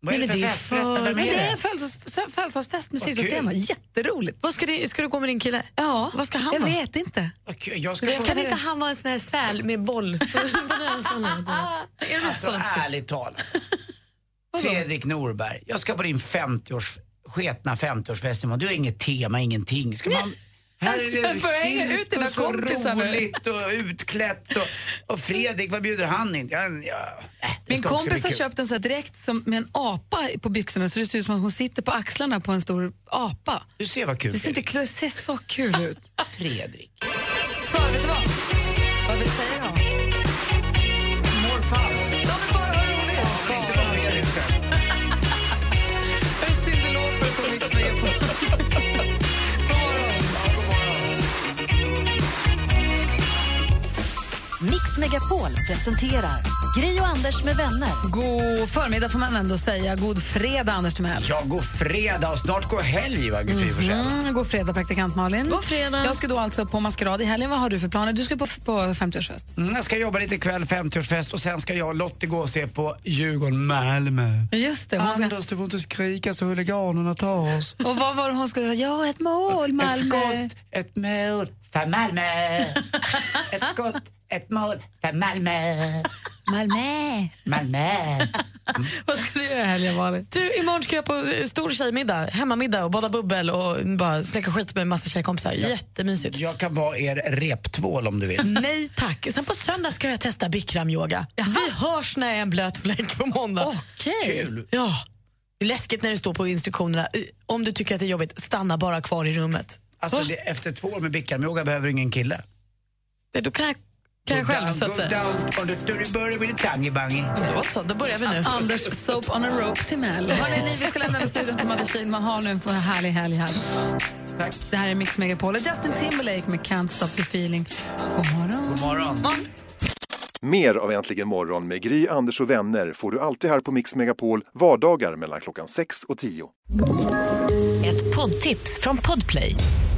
Speaker 3: Vad är det för
Speaker 4: men det är
Speaker 3: fest?
Speaker 4: för-
Speaker 2: Men
Speaker 3: är
Speaker 2: det är
Speaker 3: det?
Speaker 2: en födelsedags- födelsedagsfest med
Speaker 3: Vad
Speaker 2: cirkustema. Jätteroligt.
Speaker 4: Vad ska, det, ska du gå med din kille?
Speaker 2: Ja,
Speaker 4: Vad ska han
Speaker 2: jag
Speaker 4: vara?
Speaker 2: vet inte.
Speaker 3: Kul. Jag ska
Speaker 2: Jag
Speaker 4: Kan inte han vara en sån här säl med boll? Så, är
Speaker 3: Alltså ärligt talat. Fredrik Norberg, jag ska på din 50-års, sketna 50-årsfest imorgon. Du har inget tema, ingenting. Ska man... Här är det cirkus och roligt och utklätt och, och Fredrik, vad bjuder han in? Ja, ja, äh,
Speaker 2: Min kompis har köpt en sån här direkt som, med en apa på byxorna så det ser ut som att hon sitter på axlarna på en stor apa.
Speaker 3: Du ser vad kul
Speaker 2: Det ser, inte, det ser så kul ut.
Speaker 3: Fredrik.
Speaker 2: För vet du vad? Vad vill tjejer ha? Megapol
Speaker 1: presenterar Gri och Anders med vänner.
Speaker 2: God förmiddag får man ändå säga. God fredag, Anders Timell.
Speaker 3: Ja, god fredag och snart går helg va, Gry?
Speaker 2: Mm, god fredag, praktikant Malin.
Speaker 4: God fredag.
Speaker 2: Jag ska då alltså på maskerad i helgen. Vad har du för planer? Du ska på, på 50-årsfest.
Speaker 3: Mm, jag ska jobba lite ikväll, 50-årsfest och sen ska jag och Lottie gå och se på Djurgården-Malmö.
Speaker 2: Just det. Hon ska...
Speaker 3: Anders, du får inte skrika så huliganerna tar oss.
Speaker 2: Och vad var det hon skulle säga? Ja, ett mål, Malmö.
Speaker 3: Ett skott, ett mål för Malmö. Ett skott, ett mål för Malmö.
Speaker 2: Malmö.
Speaker 3: Malmö.
Speaker 2: Vad ska du göra i helgen, Malin?
Speaker 4: Du, imorgon ska jag på eh, stor tjejmiddag, hemmamiddag och bada bubbel och bara snacka skit med massa tjejkompisar. Jättemysigt.
Speaker 3: Jag kan vara er reptvål om du vill.
Speaker 4: Nej tack. Sen på söndag ska jag testa bikramyoga. Vi hörs när jag är en blöt fläck på måndag.
Speaker 2: Okej.
Speaker 3: Kul.
Speaker 4: Ja. Det är läskigt när det står på instruktionerna. Om du tycker att det är jobbigt, stanna bara kvar i rummet.
Speaker 3: Alltså, det, efter två år med bickarmyoga behöver du ingen kille.
Speaker 4: Det, då kan jag, kan jag själv så att säga. Då så, då börjar vi nu.
Speaker 2: Anders Soap on a Rope till Mel. Hörrni, ni, vi ska lämna över studion till Madde Kihlman. Ha nu en härlig helg här.
Speaker 3: Tack.
Speaker 2: Det här är Mix Megapol och Justin Timberlake med Can't Stop the Feeling. God morgon.
Speaker 3: God morgon.
Speaker 20: Mer av Äntligen morgon med Gry, Anders och vänner får du alltid här på Mix Megapol vardagar mellan klockan 6 och 10.
Speaker 8: Ett poddtips från Podplay.